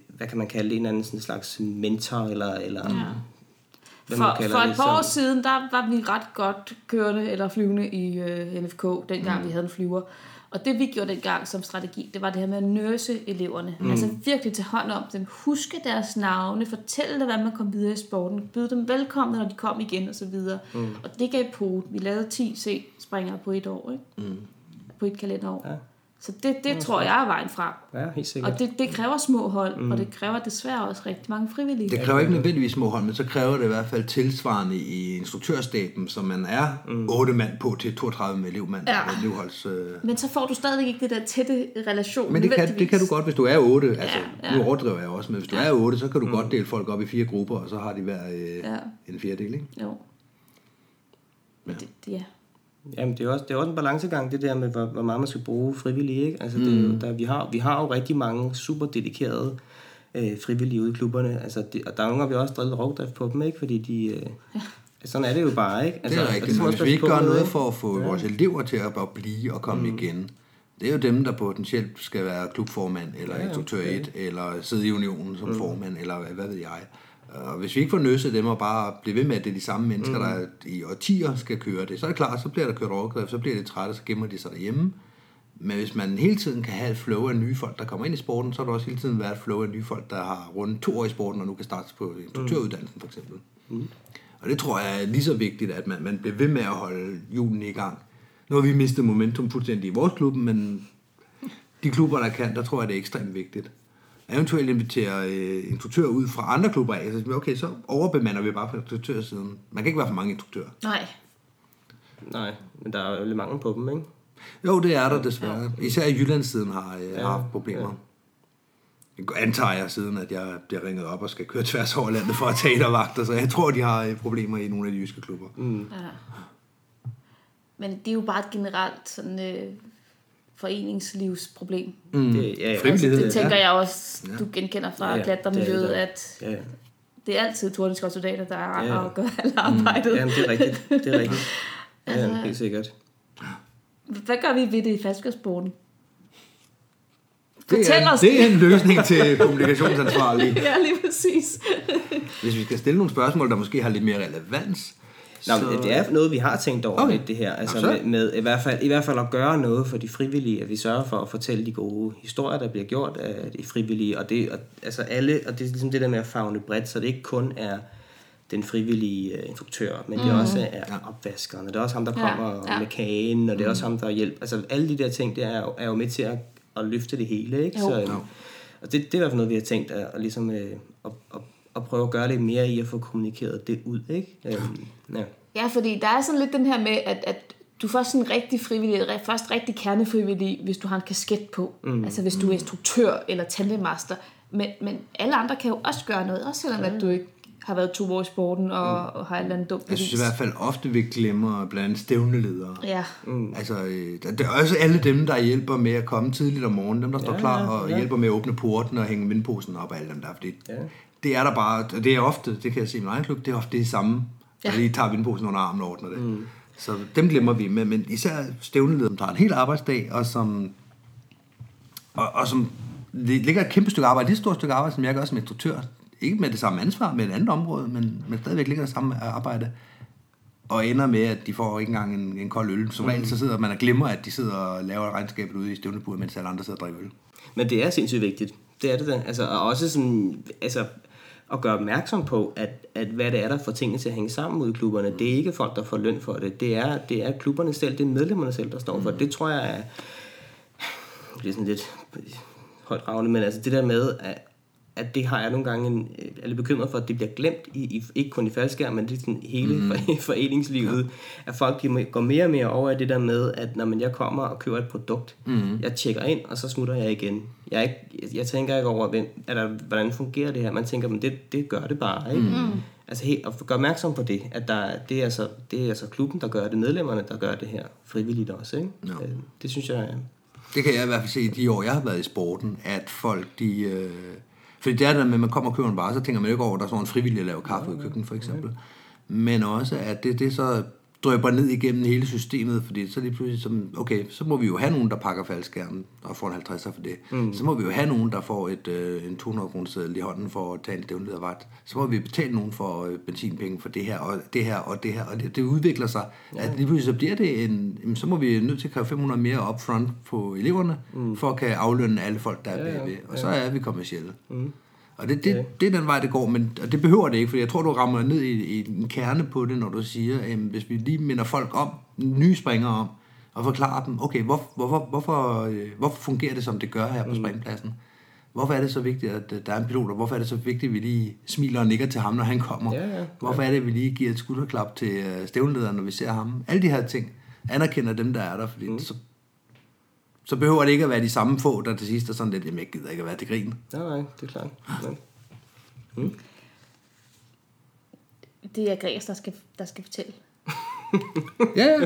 Speaker 4: hvad kan man kalde det, en anden sådan slags mentor, eller, eller
Speaker 2: Ja.
Speaker 4: man
Speaker 2: For, for et par år siden, der var vi ret godt kørende eller flyvende i øh, NFK, dengang mm. vi havde en flyver. Og det vi gjorde dengang som strategi, det var det her med at nurse eleverne. Mm. Altså virkelig tage hånd om dem, huske deres navne, fortælle dem, hvordan man kom videre i sporten, byde dem velkommen, når de kom igen osv. Mm. Og det gav på. Vi lavede 10 C-springere på et år, ikke? Mm. På et kalenderår. Ja. Så det, det tror jeg er vejen frem.
Speaker 4: Ja, helt sikkert.
Speaker 2: Og det, det kræver små hold, mm. og det kræver desværre også rigtig mange frivillige.
Speaker 3: Det kræver ikke nødvendigvis små hold, men så kræver det i hvert fald tilsvarende i instruktørstaben, som man er mm. 8 mand på til 32 med elevmand.
Speaker 2: Ja.
Speaker 3: Elevholds, øh.
Speaker 2: Men så får du stadigvæk ikke det der tætte relation.
Speaker 3: Men det kan, det kan du godt, hvis du er 8. Altså,
Speaker 2: ja.
Speaker 3: Nu overdriver jeg også, men hvis du er 8, så kan du godt dele folk op i fire grupper, og så har de hver øh,
Speaker 2: Ja.
Speaker 3: en fjerdedel, ikke?
Speaker 2: Jo. Men det, det, ja.
Speaker 4: Jamen, det er, også, det er også en balancegang, det der med, hvor, hvor meget man skal bruge frivillige. Ikke? Altså, det, er jo- der, vi, har, vi har jo rigtig mange super dedikerede øh, frivillige ude i klubberne. Altså, det, og der er nogle gange, vi også drevet rovdrift på dem, ikke? fordi de... Øh, sådan er det jo bare, ikke?
Speaker 3: Altså, det er
Speaker 4: og
Speaker 3: rigtigt, men hvis vi ikke gør noget
Speaker 4: ikke?
Speaker 3: for at få ja. vores elever til at bare blive og komme mm. igen, det er jo dem, der potentielt skal være klubformand, eller ja, instruktør 1, eller sidde i unionen som mm. formand, eller hvad ved jeg. Og hvis vi ikke får nøsset dem og bare bliver ved med, at det er de samme mennesker, mm. der i årtier skal køre det, så er det klart, så bliver der kørt overgreb, så bliver det trætte, så gemmer de sig derhjemme. Men hvis man hele tiden kan have et flow af nye folk, der kommer ind i sporten, så er der også hele tiden været et flow af nye folk, der har rundt to år i sporten, og nu kan starte på instruktøruddannelsen for eksempel. Mm. Og det tror jeg er lige så vigtigt, at man, man bliver ved med at holde julen i gang. Nu har vi mistet momentum fuldstændig i vores klub, men de klubber, der kan, der tror jeg, det er ekstremt vigtigt. Eventuelt invitere øh, instruktører ud fra andre klubber af, så okay, så overbemander vi bare på instruktørsiden. Man kan ikke være for mange instruktører.
Speaker 2: Nej.
Speaker 4: Nej, men der er jo lidt mangel på dem, ikke?
Speaker 3: Jo, det er der desværre. Især i Jyllandssiden har jeg ja, haft problemer. Ja. Jeg antager jeg siden, at jeg bliver ringet op og skal køre tværs over landet for at tage der vagter, så jeg tror, de har øh, problemer i nogle af de jyske klubber. Mm.
Speaker 2: Ja. Men det er jo bare et generelt sådan, øh, foreningslivsproblem.
Speaker 4: Mm. Det, ja, ja.
Speaker 3: Frivillighed.
Speaker 2: Det tænker
Speaker 3: ja.
Speaker 2: jeg også, du genkender fra
Speaker 4: Ja,
Speaker 2: ja,
Speaker 4: ja.
Speaker 2: klatremiljøet,
Speaker 4: Det er det.
Speaker 2: at
Speaker 4: Ja, ja.
Speaker 2: det er altid tordenskov soldater, der er
Speaker 4: Ja.
Speaker 2: og gør alt arbejdet.
Speaker 4: Jamen, det er rigtigt. Det er rigtigt. Ja, helt sikkert.
Speaker 2: Hvad gør vi ved det i fastgårdssporten?
Speaker 3: Det er,
Speaker 2: os
Speaker 3: det er en løsning til kommunikationsansvarlige.
Speaker 2: Ja, lige præcis.
Speaker 3: Hvis vi skal stille nogle spørgsmål, der måske har lidt mere relevans,
Speaker 4: Nå, så... det er noget, vi har tænkt over
Speaker 3: Okay.
Speaker 4: lidt, det her. Altså med, med i, hvert fald, i hvert fald at gøre noget for de frivillige, at vi sørger for at fortælle de gode historier, der bliver gjort af de frivillige, og det, og, altså alle, og det er ligesom det der med at fagne bredt, så det ikke kun er den frivillige uh, instruktør, men det også er opvaskeren, og det er også ham, der
Speaker 2: Ja,
Speaker 4: kommer
Speaker 2: ja.
Speaker 4: med kagen, og det er også ham, der hjælper. Altså alle de der ting, det er jo, er jo med til at, at løfte det hele, ikke?
Speaker 2: Jo.
Speaker 4: Så,
Speaker 2: Jo.
Speaker 4: og det, det er i hvert fald noget, vi har tænkt at, at, ligesom, øh, at, at, at prøve at gøre lidt mere i at få kommunikeret det ud, ikke? Øhm, ja.
Speaker 2: Ja, fordi der er sådan lidt den her med, at, at du får sådan en rigtig frivillig, først rigtig kernefrivillig, hvis du har en kasket på. Mm. Altså hvis du er instruktør eller tandemaster. Men, men alle andre kan jo også gøre noget, også selvom at du ikke har været to år i sporten og, og har et eller andet dumt
Speaker 3: jeg synes i hvert fald ofte, vi glemmer blandt andet stævneledere.
Speaker 2: Ja,
Speaker 3: Altså, øh, det er også alle dem, der hjælper med at komme tidligt om morgenen, dem, der står
Speaker 4: Ja,
Speaker 3: klar
Speaker 4: ja,
Speaker 3: og
Speaker 4: ja.
Speaker 3: hjælper med at åbne porten og hænge vindposen op og alle dem der, fordi
Speaker 4: Ja.
Speaker 3: Det er der bare, og det er ofte, det kan jeg se i min egen klub, det er ofte det samme, der
Speaker 2: Ja.
Speaker 3: lige tager vindposen under armen og ordner det. Mm. Så dem glemmer vi, men, men især stævneledere, som tager en hel arbejdsdag, og som, og, og som det ligger et kæmpe stykke arbejde, et stort stykke arbejde, som jeg gør som instruktør, ikke med det samme ansvar, men et andet område, men, men stadigvæk ligger det samme arbejde, og ender med, at de får ikke engang en, en kold øl. Som regel så sidder man og glemmer, at de sidder og laver regnskabet ude i stævneburet, mens alle andre sidder og drikker øl.
Speaker 4: Men det er sindssygt vigtigt. Det er det da. Altså, og også sådan, altså, at gøre opmærksom på, at, at hvad det er, der får tingene til at hænge sammen ude i klubberne. Det er ikke folk, der får løn for det. Det er, det er klubberne selv, det er medlemmerne selv, der står for det. Det tror jeg er, det bliver sådan lidt højt ravne, men altså det der med, at, at det har jeg nogle gange en, er lidt bekymret for, at det bliver glemt, i, i, ikke kun i faldskærm, men det er sådan hele mm. foreningslivet, ja. at folk de går mere og mere over i det der med, at når man jeg kommer og køber et produkt, mm. jeg tjekker ind, og så smutter jeg igen. Jeg, er ikke, jeg, tænker ikke over, hvem, er der, hvordan fungerer det her. Man tænker, men det, det gør det bare. Ikke? Mm. Altså helt, at gøre opmærksom på det, at der, det, er altså, det er altså klubben, der gør det, medlemmerne, der gør det her frivilligt også. Ikke?
Speaker 3: Ja.
Speaker 4: Øh, Det synes jeg er...
Speaker 3: Det kan jeg i hvert fald se i de år, jeg har været i sporten, at folk, de... Øh, fordi det er det der med, at man kommer og køber en vare, så tænker man ikke over, at der er sådan en frivillig at lave kaffe i køkkenet, for eksempel. Men også, at det, det så drøber ned igennem hele systemet, fordi så lige pludselig, som, okay, så må vi jo have nogen, der pakker faldskærmen og får en 50'er for det. Mm. Så må vi jo have nogen, der får et, øh, en 200 kroner seddel i hånden for at tage en stævnledervagt. Så må vi betale nogen for øh, benzinpenge for det her, og det her, og det her. Og det, det udvikler sig. Ja. At lige pludselig så bliver det en, jamen, så må vi nødt til at kræve 500 mere upfront på eleverne, mm. for at kan aflønne alle folk, der er
Speaker 4: Ja,
Speaker 3: bagved. Og
Speaker 4: ja.
Speaker 3: så er vi kommersielle. Mm. Og det, det, det er den vej, det går, men og det behøver det ikke, for jeg tror, du rammer ned i, i en kerne på det, når du siger, at hvis vi lige minder folk om, nye springere om, og forklarer dem, okay, hvor, hvorfor, hvorfor, øh, hvorfor fungerer det, som det gør her på springpladsen? Hvorfor er det så vigtigt, at øh, der er en pilot, og hvorfor er det så vigtigt, at vi lige smiler og nikker til ham, når han kommer?
Speaker 4: Ja, ja.
Speaker 3: Hvorfor er det, at vi lige giver et skulderklap til øh, stævnlederen, når vi ser ham? Alle de her ting anerkender dem, der er der, fordi mm. så, så behøver det ikke at være de samme få, der til sidst er sådan lidt, jamen jeg gider ikke at være til grin.
Speaker 4: Nej, nej, det er klart. Ja.
Speaker 2: det er Gregers, der skal, der skal fortælle.
Speaker 3: Ja, ja.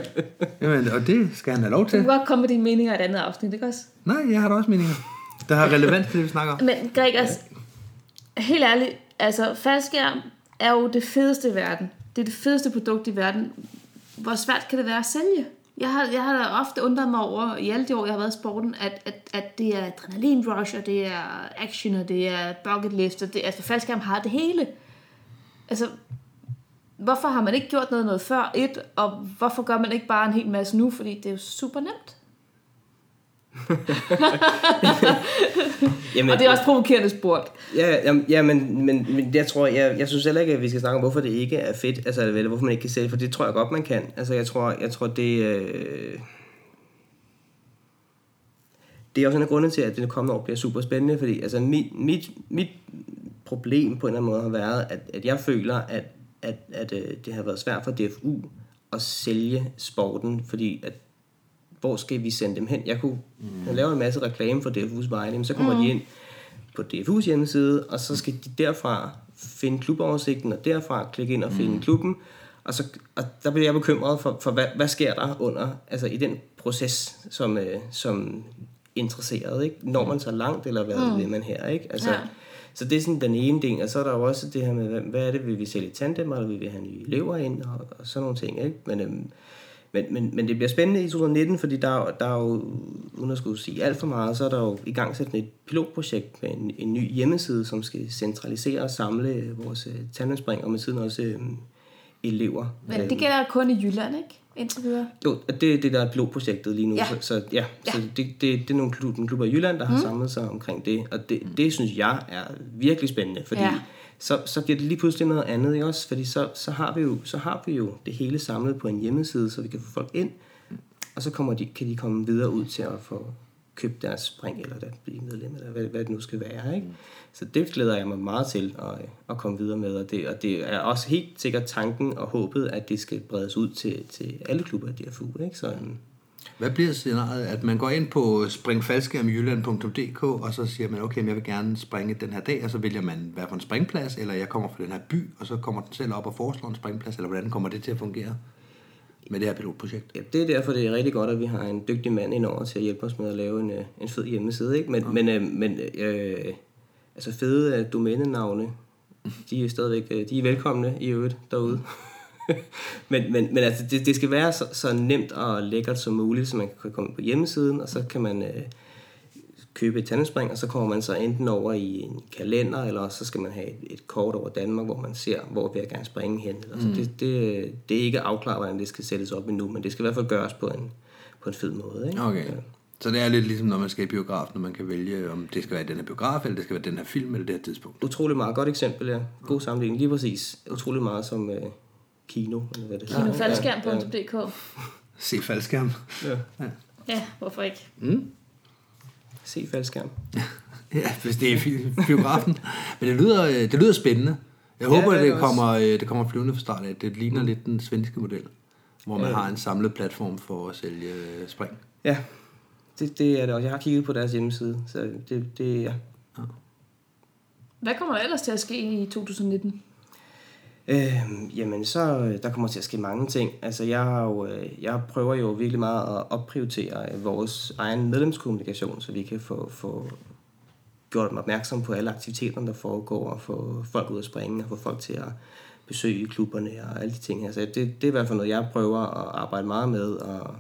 Speaker 3: Jamen, og det skal han have lov
Speaker 2: Du
Speaker 3: til.
Speaker 2: kan godt komme med dine meninger i et andet afsnit, ikke også?
Speaker 3: Nej, jeg har da også meninger. Der har relevans til det, vi snakker om.
Speaker 2: Men Gregers, helt ærligt, altså faldskærm er jo det fedeste i verden. Det er det fedeste produkt i verden. Hvor svært kan det være at sælge? Jeg har, jeg har da ofte undret mig over, i alle de år, jeg har været i sporten, at, at, at det er adrenalin rush, og det er action, og det er bucket list, og det, altså faldskærm har det hele. Altså, hvorfor har man ikke gjort noget noget før, et, og hvorfor gør man ikke bare en hel masse nu, fordi det er jo super nemt.
Speaker 4: Jamen,
Speaker 2: Og det er også provokerende spurgt.
Speaker 4: Ja, jamen, ja men, men, men jeg tror, jeg, jeg synes heller ikke, at vi skal snakke om, hvorfor det ikke er fedt, altså, eller hvorfor man ikke kan sælge, for det tror jeg godt, man kan. Altså, jeg tror, jeg tror det, øh, det er også en af grundene til, at det kommende år bliver super spændende, fordi altså, mit, mit, mit problem på en eller anden måde har været, at, at jeg føler, at, at, at øh, det har været svært for DFU at sælge sporten, fordi at hvor skal vi sende dem hen? Jeg kunne mm. lave en masse reklame for DFU's men så kommer mm. de ind på DFU's hjemmeside, og så skal de derfra finde kluboversigten, og derfra klikke ind og finde mm. klubben, og, så, og der bliver jeg bekymret for, for hvad, hvad sker der under, altså i den proces som, øh, som interesseret. Ikke? Når man så langt, eller hvad mm. vil man her? Ikke? Altså,
Speaker 2: Ja.
Speaker 4: Så det er sådan den ene ting, og så er der jo også det her med, hvad, hvad er det, vil vi sælge tandem, eller vil vi have nye elever ind, og, og sådan nogle ting. Ikke? Men, øhm, men, men, men det bliver spændende i 2019, fordi der, er der er jo, uden at skulle sige alt for meget, så er der jo i gang sat et pilotprojekt med en, en ny hjemmeside, som skal centralisere og samle vores øh, tandemspring, og med tiden også øh, elever.
Speaker 2: Men
Speaker 4: Øhm,
Speaker 2: det gælder kun i Jylland, ikke? Indtil videre.
Speaker 4: jo, det er det, der er pilotprojektet lige nu.
Speaker 2: Ja.
Speaker 4: Så, så, ja,
Speaker 2: Ja.
Speaker 4: så det, det, det er nogle klubber i Jylland, der har mm. samlet sig omkring det. Og det, det synes jeg er virkelig spændende, fordi
Speaker 2: Ja
Speaker 4: så, så bliver det lige pludselig noget andet i også, fordi så, så, har vi jo, så har vi jo det hele samlet på en hjemmeside, så vi kan få folk ind, og så kommer de, kan de komme videre ud til at få købt deres spring, eller der blive medlem, eller hvad, hvad det nu skal være. Ikke? Så det glæder jeg mig meget til at, at komme videre med, og det, og det er også helt sikkert tanken og håbet, at det skal bredes ud til, til alle klubber i DFU. Ikke? Så,
Speaker 3: hvad bliver scenariet? At man går ind på springfaldskærmjylland.dk, og så siger man, okay, men jeg vil gerne springe den her dag, og så vælger man, hvad for en springplads, eller jeg kommer fra den her by, og så kommer den selv op og foreslår en springplads, eller hvordan kommer det til at fungere med det her pilotprojekt?
Speaker 4: Ja, det er derfor, det er rigtig godt, at vi har en dygtig mand indover til at hjælpe os med at lave en, øh, en fed hjemmeside. Ikke? Men, men, øh, men øh, altså fede øh, domænenavne, de er stadigvæk øh, de er velkomne i øvrigt derude. men, men, men altså, det, det skal være så, så nemt og lækkert som muligt, så man kan komme på hjemmesiden, og så kan man øh, købe et tandemspring, og så kommer man så enten over i en kalender, eller så skal man have et, et kort over Danmark, hvor man ser, hvor vil jeg gerne springe hen. Altså, mm. det, det, det er ikke afklaret, hvordan det skal sættes op endnu, men det skal i hvert fald gøres på en, på en fed måde. Ikke?
Speaker 3: Okay. Så det er lidt ligesom, når man skal i biografen, når man kan vælge, om det skal være den her biograf, eller det skal være den her film, eller det her tidspunkt.
Speaker 4: Utrolig meget godt eksempel, ja. God sammenligning, lige præcis. Utrolig meget som øh, kino, eller hvad det hedder.
Speaker 2: Kinofaldskærm.dk.
Speaker 3: Se faldskærm.
Speaker 4: Ja.
Speaker 2: Ja, hvorfor ikke?
Speaker 4: Se faldskærm.
Speaker 3: Ja, hvis det er biografen. Men det lyder, øh, det lyder spændende. Jeg
Speaker 4: Ja,
Speaker 3: håber,
Speaker 4: det
Speaker 3: at det
Speaker 4: det
Speaker 3: kommer, øh, det kommer flyvende fra start af. Det ligner lidt den svenske model, hvor man
Speaker 4: Ja.
Speaker 3: har en samlet platform for at sælge øh, spring.
Speaker 4: Ja, det, det er det også. Jeg har kigget på deres hjemmeside, så det, det ja.
Speaker 2: Hvad kommer der ellers til at ske i 2019?
Speaker 4: Øh, jamen, så øh, der kommer til at ske mange ting. Altså, jeg, har jo, øh, jeg prøver jo virkelig meget at opprioritere øh, vores egen medlemskommunikation, så vi kan få, få gjort dem opmærksom på alle aktiviteterne, der foregår, og få folk ud at springe, og få folk til at besøge klubberne og alle de ting her. Så det, det er i hvert fald noget, jeg prøver at arbejde meget med, og,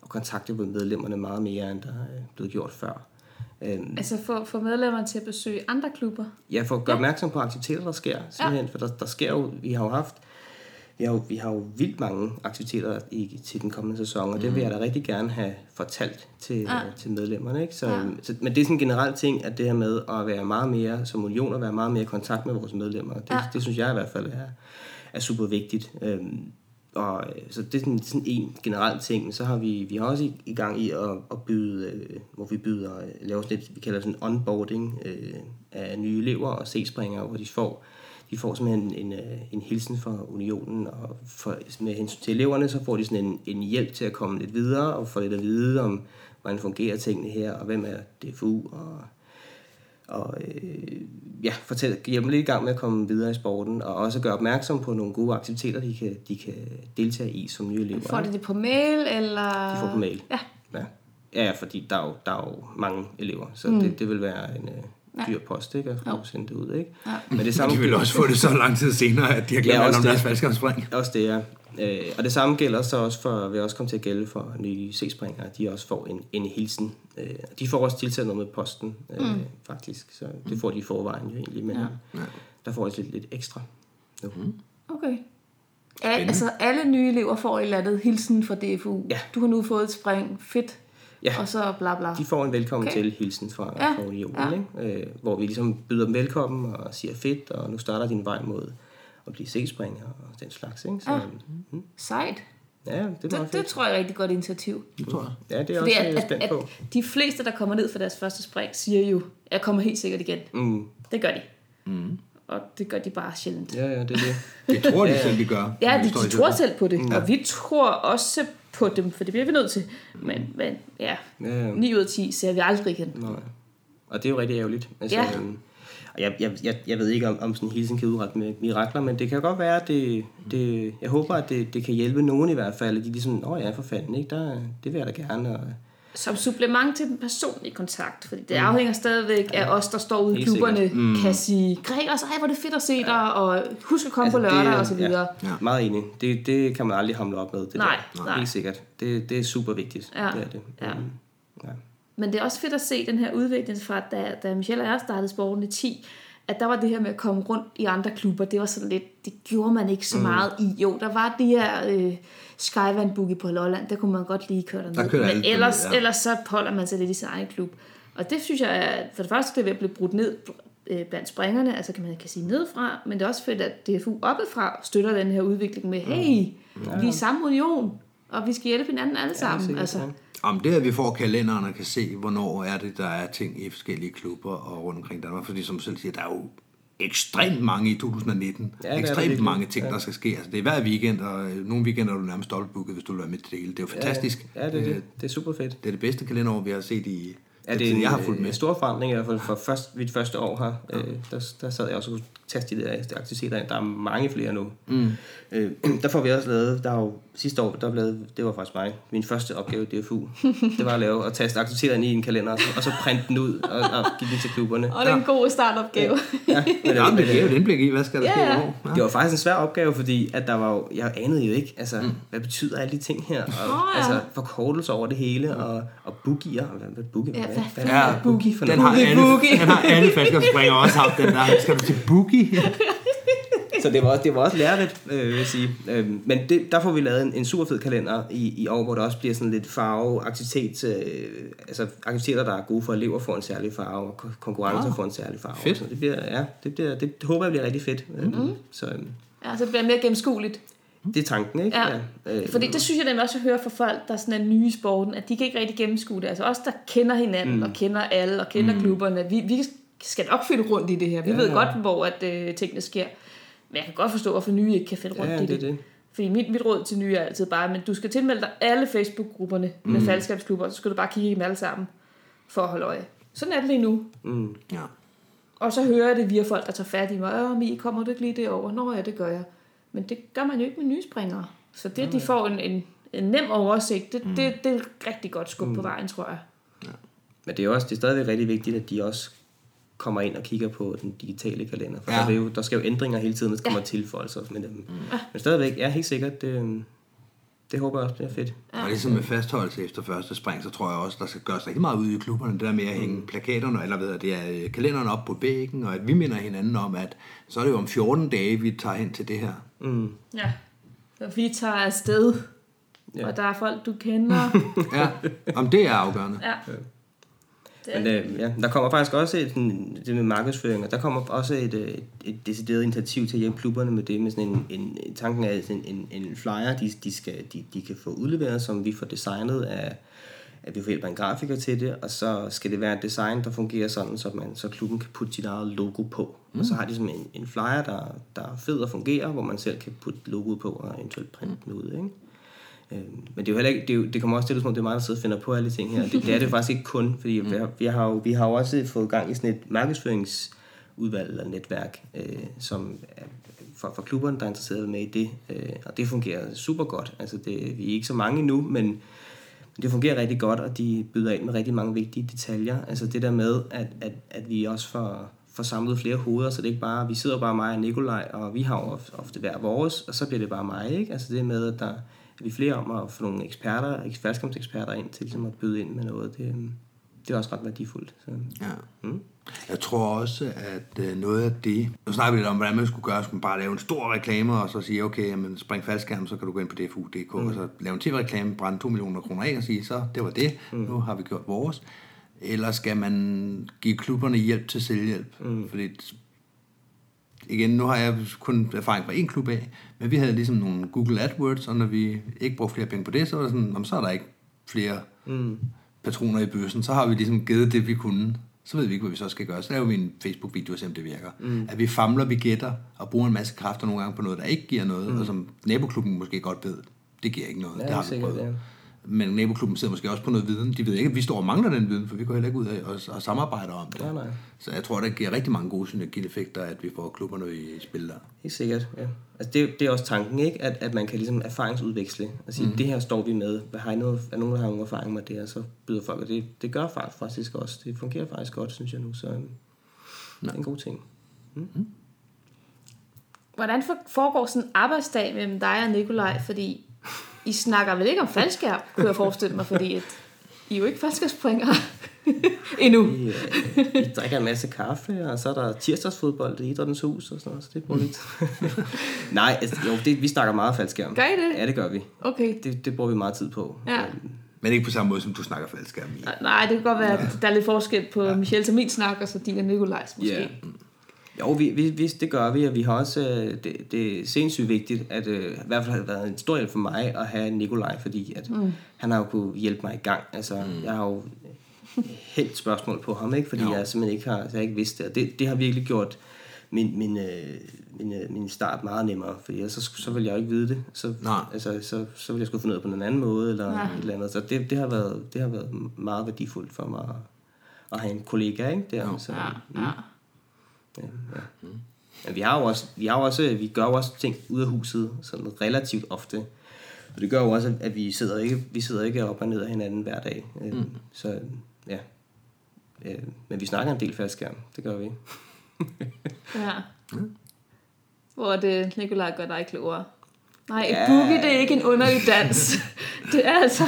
Speaker 4: og kontakte med medlemmerne meget mere, end der er blevet gjort før. Øhm,
Speaker 2: Altså få, få medlemmerne til at besøge andre klubber.
Speaker 4: Ja, for at gøre opmærksom på aktiviteter, der sker. Simpelthen, ja. for der, der sker jo, vi har jo haft, vi har jo, vi har jo vildt mange aktiviteter i, til den kommende sæson, og det vil jeg da rigtig gerne have fortalt til, ja. til medlemmerne. Ikke? Så, ja. så, men det er sådan en generel ting, at det her med at være meget mere, som union, at være meget mere i kontakt med vores medlemmer, det, ja. det synes jeg i hvert fald er, er super vigtigt. Øhm, og, øh, så det er sådan, sådan en generel ting, men så har vi, vi har også i, i gang i at, at byde, øh, hvor vi byder, øh, laver sådan et, vi kalder sådan onboarding øh, af nye elever og C-springere, hvor de får, de får simpelthen en, en, øh, en hilsen fra unionen, og for, med hensyn til eleverne, så får de sådan en, en hjælp til at komme lidt videre, og få lidt at vide om, hvordan fungerer tingene her, og hvem er DFU, og og øh, ja, fortælle, hjælpe lidt i gang med at komme videre i sporten, og også gøre opmærksom på nogle gode aktiviteter, de kan, de kan deltage i som nye elever.
Speaker 2: Får de det på mail, eller...
Speaker 4: De får på mail.
Speaker 2: Ja.
Speaker 4: Ja, ja fordi der er, jo, der er jo mange elever, så mm. det, det vil være en øh, dyr post, ikke? At få sende det ud, ikke? Ja. Men det samme
Speaker 3: De vil også få det så lang tid senere, at de har glemt
Speaker 4: Ja,
Speaker 3: ja, om
Speaker 4: det.
Speaker 3: deres faldskærmspring.
Speaker 4: Også det, ja. Øh, og det samme gælder så også for, vil også komme til at gælde for nye C-springere. De også får en, en hilsen. Øh, de får også tilsendt noget med posten, øh, mm. faktisk. Så det får de i forvejen jo egentlig, men ja. der får de lidt, lidt ekstra. Nu. Mm.
Speaker 2: Okay. Al, altså alle nye elever får et eller andet hilsen fra DFU.
Speaker 4: Ja.
Speaker 2: Du har nu fået et spring. Fedt.
Speaker 4: Ja.
Speaker 2: Og så bla bla.
Speaker 4: De får en velkommen
Speaker 2: Okay.
Speaker 4: til hilsen fra,
Speaker 2: Ja,
Speaker 4: fra unionen,
Speaker 2: ja.
Speaker 4: ikke? Øh, hvor vi ligesom byder dem velkommen og siger fedt, og nu starter din vej mod at blive C-springer og den slags. Ikke? Så,
Speaker 2: Ja.
Speaker 4: ja.
Speaker 2: Sejt.
Speaker 4: ja, det er meget
Speaker 2: Det, det tror jeg er et rigtig godt initiativ.
Speaker 3: Det tror jeg.
Speaker 4: Ja, det er
Speaker 2: Fordi
Speaker 4: også
Speaker 2: at,
Speaker 4: at,
Speaker 2: at,
Speaker 4: spændt
Speaker 2: at
Speaker 4: på.
Speaker 2: de fleste, der kommer ned for deres første spring, siger jo, jeg kommer helt sikkert igen.
Speaker 4: Mm.
Speaker 2: Det gør de. Mm. Og det gør de bare sjældent.
Speaker 4: Ja, ja, det er det.
Speaker 3: Det tror de selv, de gør.
Speaker 2: Ja, de, de tror
Speaker 3: det.
Speaker 2: selv på det, ja. og vi tror også på dem, for det bliver vi nødt til. Men, men ja,
Speaker 4: Ja, ja.
Speaker 2: 9 ud af 10 ser vi aldrig igen.
Speaker 4: Nej. Og det er jo rigtig ærgerligt. Altså,
Speaker 2: Ja.
Speaker 4: øhm, Og jeg, jeg, jeg, jeg ved ikke, om, om sådan en hilsen kan udrette med mirakler, men det kan godt være, at det, det, jeg håber, at det, det kan hjælpe nogen i hvert fald. At de ligesom, åh ja, for fanden, ikke? Der, det vil jeg da gerne. Og,
Speaker 2: Som supplement til den personlige kontakt, fordi det afhænger stadigvæk af os, der står ude i klubberne, mm. kan sige, Gregers, ej, hvor det fedt at se dig, og husk at komme altså, på lørdag,
Speaker 4: det,
Speaker 2: og så videre.
Speaker 4: Ja, meget enig. Det, det kan man aldrig hamle op med. Det
Speaker 2: Nej,
Speaker 4: der.
Speaker 2: nej.
Speaker 4: Helt sikkert. Det, det er super vigtigt.
Speaker 2: Ja,
Speaker 4: Det er det.
Speaker 2: ja.
Speaker 4: Mm, ja.
Speaker 2: Men det er også fedt at se den her udvikling fra, da, da Michelle og jeg startede sporten i 10, at der var det her med at komme rundt i andre klubber, det var sådan lidt, det gjorde man ikke så meget i. Jo, der var de her øh, Skyvan Boogie på Lolland, der kunne man godt lige køre derned.
Speaker 3: Der
Speaker 2: Men ellers,
Speaker 3: ja.
Speaker 2: ellers så holder man sig lidt i sin egen klub. Og det synes jeg, er, for det første det er ved at blive brudt ned øh, blandt springerne, altså kan man kan sige nedefra, men det er også fedt, at DFU oppefra støtter den her udvikling med, hey, vi er samme union, og vi skal hjælpe hinanden alle sammen. altså,
Speaker 4: ja.
Speaker 3: Om det, at vi får kalenderen og kan se, hvornår er det, der er ting i forskellige klubber og rundt omkring Danmark. Fordi som selv siger, der er jo ekstremt mange i 2019.
Speaker 4: Ja, det er
Speaker 3: ekstremt
Speaker 4: virkelig.
Speaker 3: mange ting, der skal ske. Altså, det er hver weekend, og øh, nogle weekender er du nærmest dobbeltbooket, hvis du vil være med til det hele. Det er jo fantastisk.
Speaker 4: Ja, det er
Speaker 3: Øh,
Speaker 4: det. Det er super fedt.
Speaker 3: Det er det bedste kalenderår, vi har set i
Speaker 4: Ja, det er
Speaker 3: tid,
Speaker 4: en,
Speaker 3: jeg har fulgt med.
Speaker 4: en stor forandring i hvert fald for først, mit første år her. Ja. Øh, der, der sad jeg også og teste de der aktiviteter ind. Der er mange flere nu. Mm. Øh, der får vi også lavet, der er jo sidste år, der blev, det var faktisk mig, min første opgave i DFU. det var at lave, at taste aktiviteterne i en kalender, og så, og så printe den ud og, og give den til klubberne.
Speaker 2: og det er en god startopgave.
Speaker 4: Ja, men,
Speaker 3: Ja, men det giver jo et indblik i, hvad skal der
Speaker 2: Ja,
Speaker 3: ske i
Speaker 2: ja.
Speaker 3: år. Ja.
Speaker 4: Det var faktisk en svær opgave, fordi at der var jo, jeg anede jo ikke, altså, mm. hvad betyder alle de ting her? Og,
Speaker 2: Åh, ja.
Speaker 4: Altså, forkortelser over det hele, og, og boogier. Hvad, hvad, boogie,
Speaker 2: Ja,
Speaker 4: hvad,
Speaker 2: hvad
Speaker 4: hvad,
Speaker 2: fanden
Speaker 4: er
Speaker 2: er
Speaker 4: boogie for
Speaker 3: Den
Speaker 4: noget?
Speaker 3: har,
Speaker 2: Boogie,
Speaker 3: alle,
Speaker 2: boogie.
Speaker 3: den har alle faldskabsspringere også haft, den der. Skal du til
Speaker 4: Så det var, også- det var også lærerigt, øh, vil jeg sige. Øh, men det, der får vi lavet en, en super fed kalender i, i år, hvor der også bliver sådan lidt farve, aktivitet, øh, altså aktiviteter, der er gode for elever, får en særlig farve, og kon- konkurrencer
Speaker 3: Ah,
Speaker 4: får en særlig farve.
Speaker 3: fedt.
Speaker 4: Så det bliver, ja, det, bliver, det, det håber jeg bliver rigtig fedt. Mm-hmm. Så øh,
Speaker 2: Ja, så det bliver mere gennemskueligt.
Speaker 4: det er tanken, ikke?
Speaker 2: Ja.
Speaker 4: Øh,
Speaker 2: Fordi det synes jeg nemlig også, at høre fra folk, der sådan er nye i sporten, at de kan ikke rigtig gennemskue det. Altså os, der kender hinanden, mm. og kender alle, og kender mm. klubberne, vi, vi skal nok finde rundt i det her. Vi ja, ved godt, hvor at, øh, tingene sker. Men jeg kan godt forstå, hvorfor nye ikke kan finde rundt
Speaker 4: Ja,
Speaker 2: i
Speaker 4: det
Speaker 2: det.
Speaker 4: det.
Speaker 2: Fordi mit, mit råd til nye er altid bare, men du skal tilmelde dig alle Facebook-grupperne med
Speaker 4: Mm.
Speaker 2: faldskabsklubber, så skal du bare kigge i dem alle sammen for at holde øje. Sådan er det lige nu.
Speaker 4: Mm.
Speaker 3: Ja.
Speaker 2: Og så hører jeg det via folk, der tager fat i mig. Åh, Mi, kommer du ikke lige derover? Nå ja, det gør jeg. Men det gør man jo ikke med nye springere. Så det, at de får en, en, en nem oversigt, det, det, det er et rigtig godt skub på vejen, tror jeg.
Speaker 4: Men det er, også, det er stadigvæk rigtig vigtigt, at de også kommer ind og kigger på den digitale kalender. For
Speaker 3: Ja.
Speaker 4: ja. der, er jo, der skal jo ændringer hele tiden, der kommer ja. tilføjelser med dem. Mm. Men stadigvæk, ja, helt sikkert, det, det håber jeg også bliver fedt.
Speaker 3: Og ligesom med fastholdelse efter første spring, så tror jeg også, der skal gøres rigtig meget ude i klubberne. Det der med at hænge plakaterne, eller hvad det er, øh, kalenderen op på væggen, og at vi minder hinanden om, at så er det jo om 14 dage, vi tager hen til det her.
Speaker 4: Mm.
Speaker 2: Ja. Så vi tager afsted,
Speaker 4: Ja.
Speaker 2: ja. og der er folk, du kender.
Speaker 3: Ja, om det er afgørende.
Speaker 2: ja.
Speaker 4: Men øh, ja, der kommer faktisk også et, sådan, det med markedsføring, og der kommer også et, øh, et, et decideret initiativ til at hjælpe klubberne med det, med sådan en, en, en tanken af sådan en, en flyer, de, de, skal, de, de kan få udleveret, som vi får designet af, at vi får hjælp af en grafiker til det, og så skal det være et design, der fungerer sådan, så, man, så klubben kan putte sit eget logo på. Mm. Og så har de sådan en, en flyer, der, der er fed og fungerer, hvor man selv kan putte logoet på og eventuelt printe den ud, ikke? Øh, men det er jo heller ikke, det, er jo, det kommer også til, at det er mig, der sidder og finder på alle de ting her. Det, det er det faktisk ikke kun, fordi vi, har, vi, har jo, vi har jo også fået gang i sådan et markedsføringsudvalg eller netværk, øh, som er for, for klubberne, der er interesseret med i det. Øh, og det fungerer super godt. Altså det, vi er ikke så mange endnu, men det fungerer rigtig godt, og de byder ind med rigtig mange vigtige detaljer. Altså det der med, at, at, at vi også får, får samlet flere hoveder, så det er ikke bare, vi sidder bare mig og Nikolaj, og vi har jo ofte, hver vores, og så bliver det bare mig, ikke? Altså det med, at der er vi flere om at få nogle eksperter, færdskabseksperter ind til ligesom at byde ind med noget, det, det er også ret værdifuldt. Så.
Speaker 3: Ja.
Speaker 4: Mm.
Speaker 3: Jeg tror også, at øh, noget af det... Nu snakker vi lidt om, hvordan man skulle gøre. Skulle man bare lave en stor reklame, og så sige, okay, jamen, spring faldskærm, så kan du gå ind på dfu.dk, mm. og så lave en tv-reklame, brænde 2 millioner kroner af og sige, så det var det, mm. nu har vi gjort vores. Eller skal man give klubberne hjælp til selvhjælp? Mm. Fordi igen, nu har jeg kun erfaring fra en klub af, men vi havde ligesom nogle Google AdWords, og når vi ikke brugte flere penge på det, så var det sådan, "Nå, så er der ikke flere mm. patroner i bøssen. Så har vi ligesom givet det, vi kunne. Så ved vi ikke, hvad vi så skal gøre. Så laver vi en Facebook-video og ser, om det virker. Mm. At vi famler, vi gætter, og bruger en masse kræfter nogle gange på noget, der ikke giver noget, mm. og som naboklubben måske godt ved, det giver ikke noget.
Speaker 4: Ja,
Speaker 3: det har vi
Speaker 4: sikkert,
Speaker 3: prøvet. Men naboklubben sidder måske også på noget viden. De ved ikke, at vi står og mangler den viden, for vi går heller ikke ud af og, og samarbejder om det.
Speaker 4: Nej, nej.
Speaker 3: Så jeg tror, det giver rigtig mange gode synergieffekter, at vi får klubberne i spil der.
Speaker 4: Helt sikkert, ja. Altså det, det er også tanken, ikke? At, at man kan ligesom erfaringsudveksle og sige, mm. det her står vi med. Hvad har I noget, er nogen, der har nogen erfaring med det? Og så byder folk, og det, det gør faktisk, faktisk også. Det fungerer faktisk godt, synes jeg nu. Så øhm, det er en god ting.
Speaker 2: Hvordan for- foregår sådan en arbejdsdag mellem dig og Nikolaj? Fordi I snakker vel ikke om faldskærm, kunne jeg forestille mig, fordi at I er jo ikke faldskærmspringere endnu.
Speaker 4: Vi, øh, vi drikker en masse kaffe, og så er der tirsdagsfodbold i Idrættens Hus og sådan noget, så det bruger vi lidt. Nej, altså, jo, det, vi snakker meget faldskærm.
Speaker 2: Gør I det?
Speaker 4: Ja, det gør vi.
Speaker 2: Okay.
Speaker 4: Det, det bruger vi meget tid på.
Speaker 2: Ja.
Speaker 4: Øhm,
Speaker 3: Men ikke på samme måde, som du snakker faldskærm i.
Speaker 2: Nej, det kan godt være, at der er lidt forskel på ja. Michelle og min snak, og så din og Nikolajs måske.
Speaker 4: Ja. Jo, vi, vi, vi, det gør vi, og vi har også, øh, det, det er sindssygt vigtigt, at øh, i hvert fald har det været en stor hjælp for mig at have Nikolaj, fordi at mm. han har jo kunne hjælpe mig i gang. Altså, mm. jeg har jo helt spørgsmål på ham, ikke? fordi
Speaker 3: Jo.
Speaker 4: jeg simpelthen ikke har, jeg har ikke vidst det, og det, det har virkelig gjort min, min, øh, min, øh, min start meget nemmere, fordi ellers så, så ville jeg jo ikke vide det. Så,
Speaker 3: Nej.
Speaker 4: altså, så, så ville jeg skulle finde ud af på en anden måde, eller
Speaker 2: ja.
Speaker 4: et eller andet. Så det, det, har været, det har været meget værdifuldt for mig at, at have en kollega, ikke? Der,
Speaker 3: Jo.
Speaker 4: så,
Speaker 2: Ja,
Speaker 4: mm.
Speaker 2: ja.
Speaker 4: Ja, ja. Men vi har jo også, vi har jo også, vi gør jo også ting ud af huset, sådan relativt ofte. Og det gør jo også, at vi sidder ikke, vi sidder ikke op og ned af hinanden hver dag. Mm. Så ja. Øh, Men vi snakker en del faldskærm, det gør vi.
Speaker 2: ja. Hvor er det, Nikolaj gør dig klogere. Nej, et
Speaker 4: Ja.
Speaker 2: boogie, det er ikke en underlig dans. det er altså...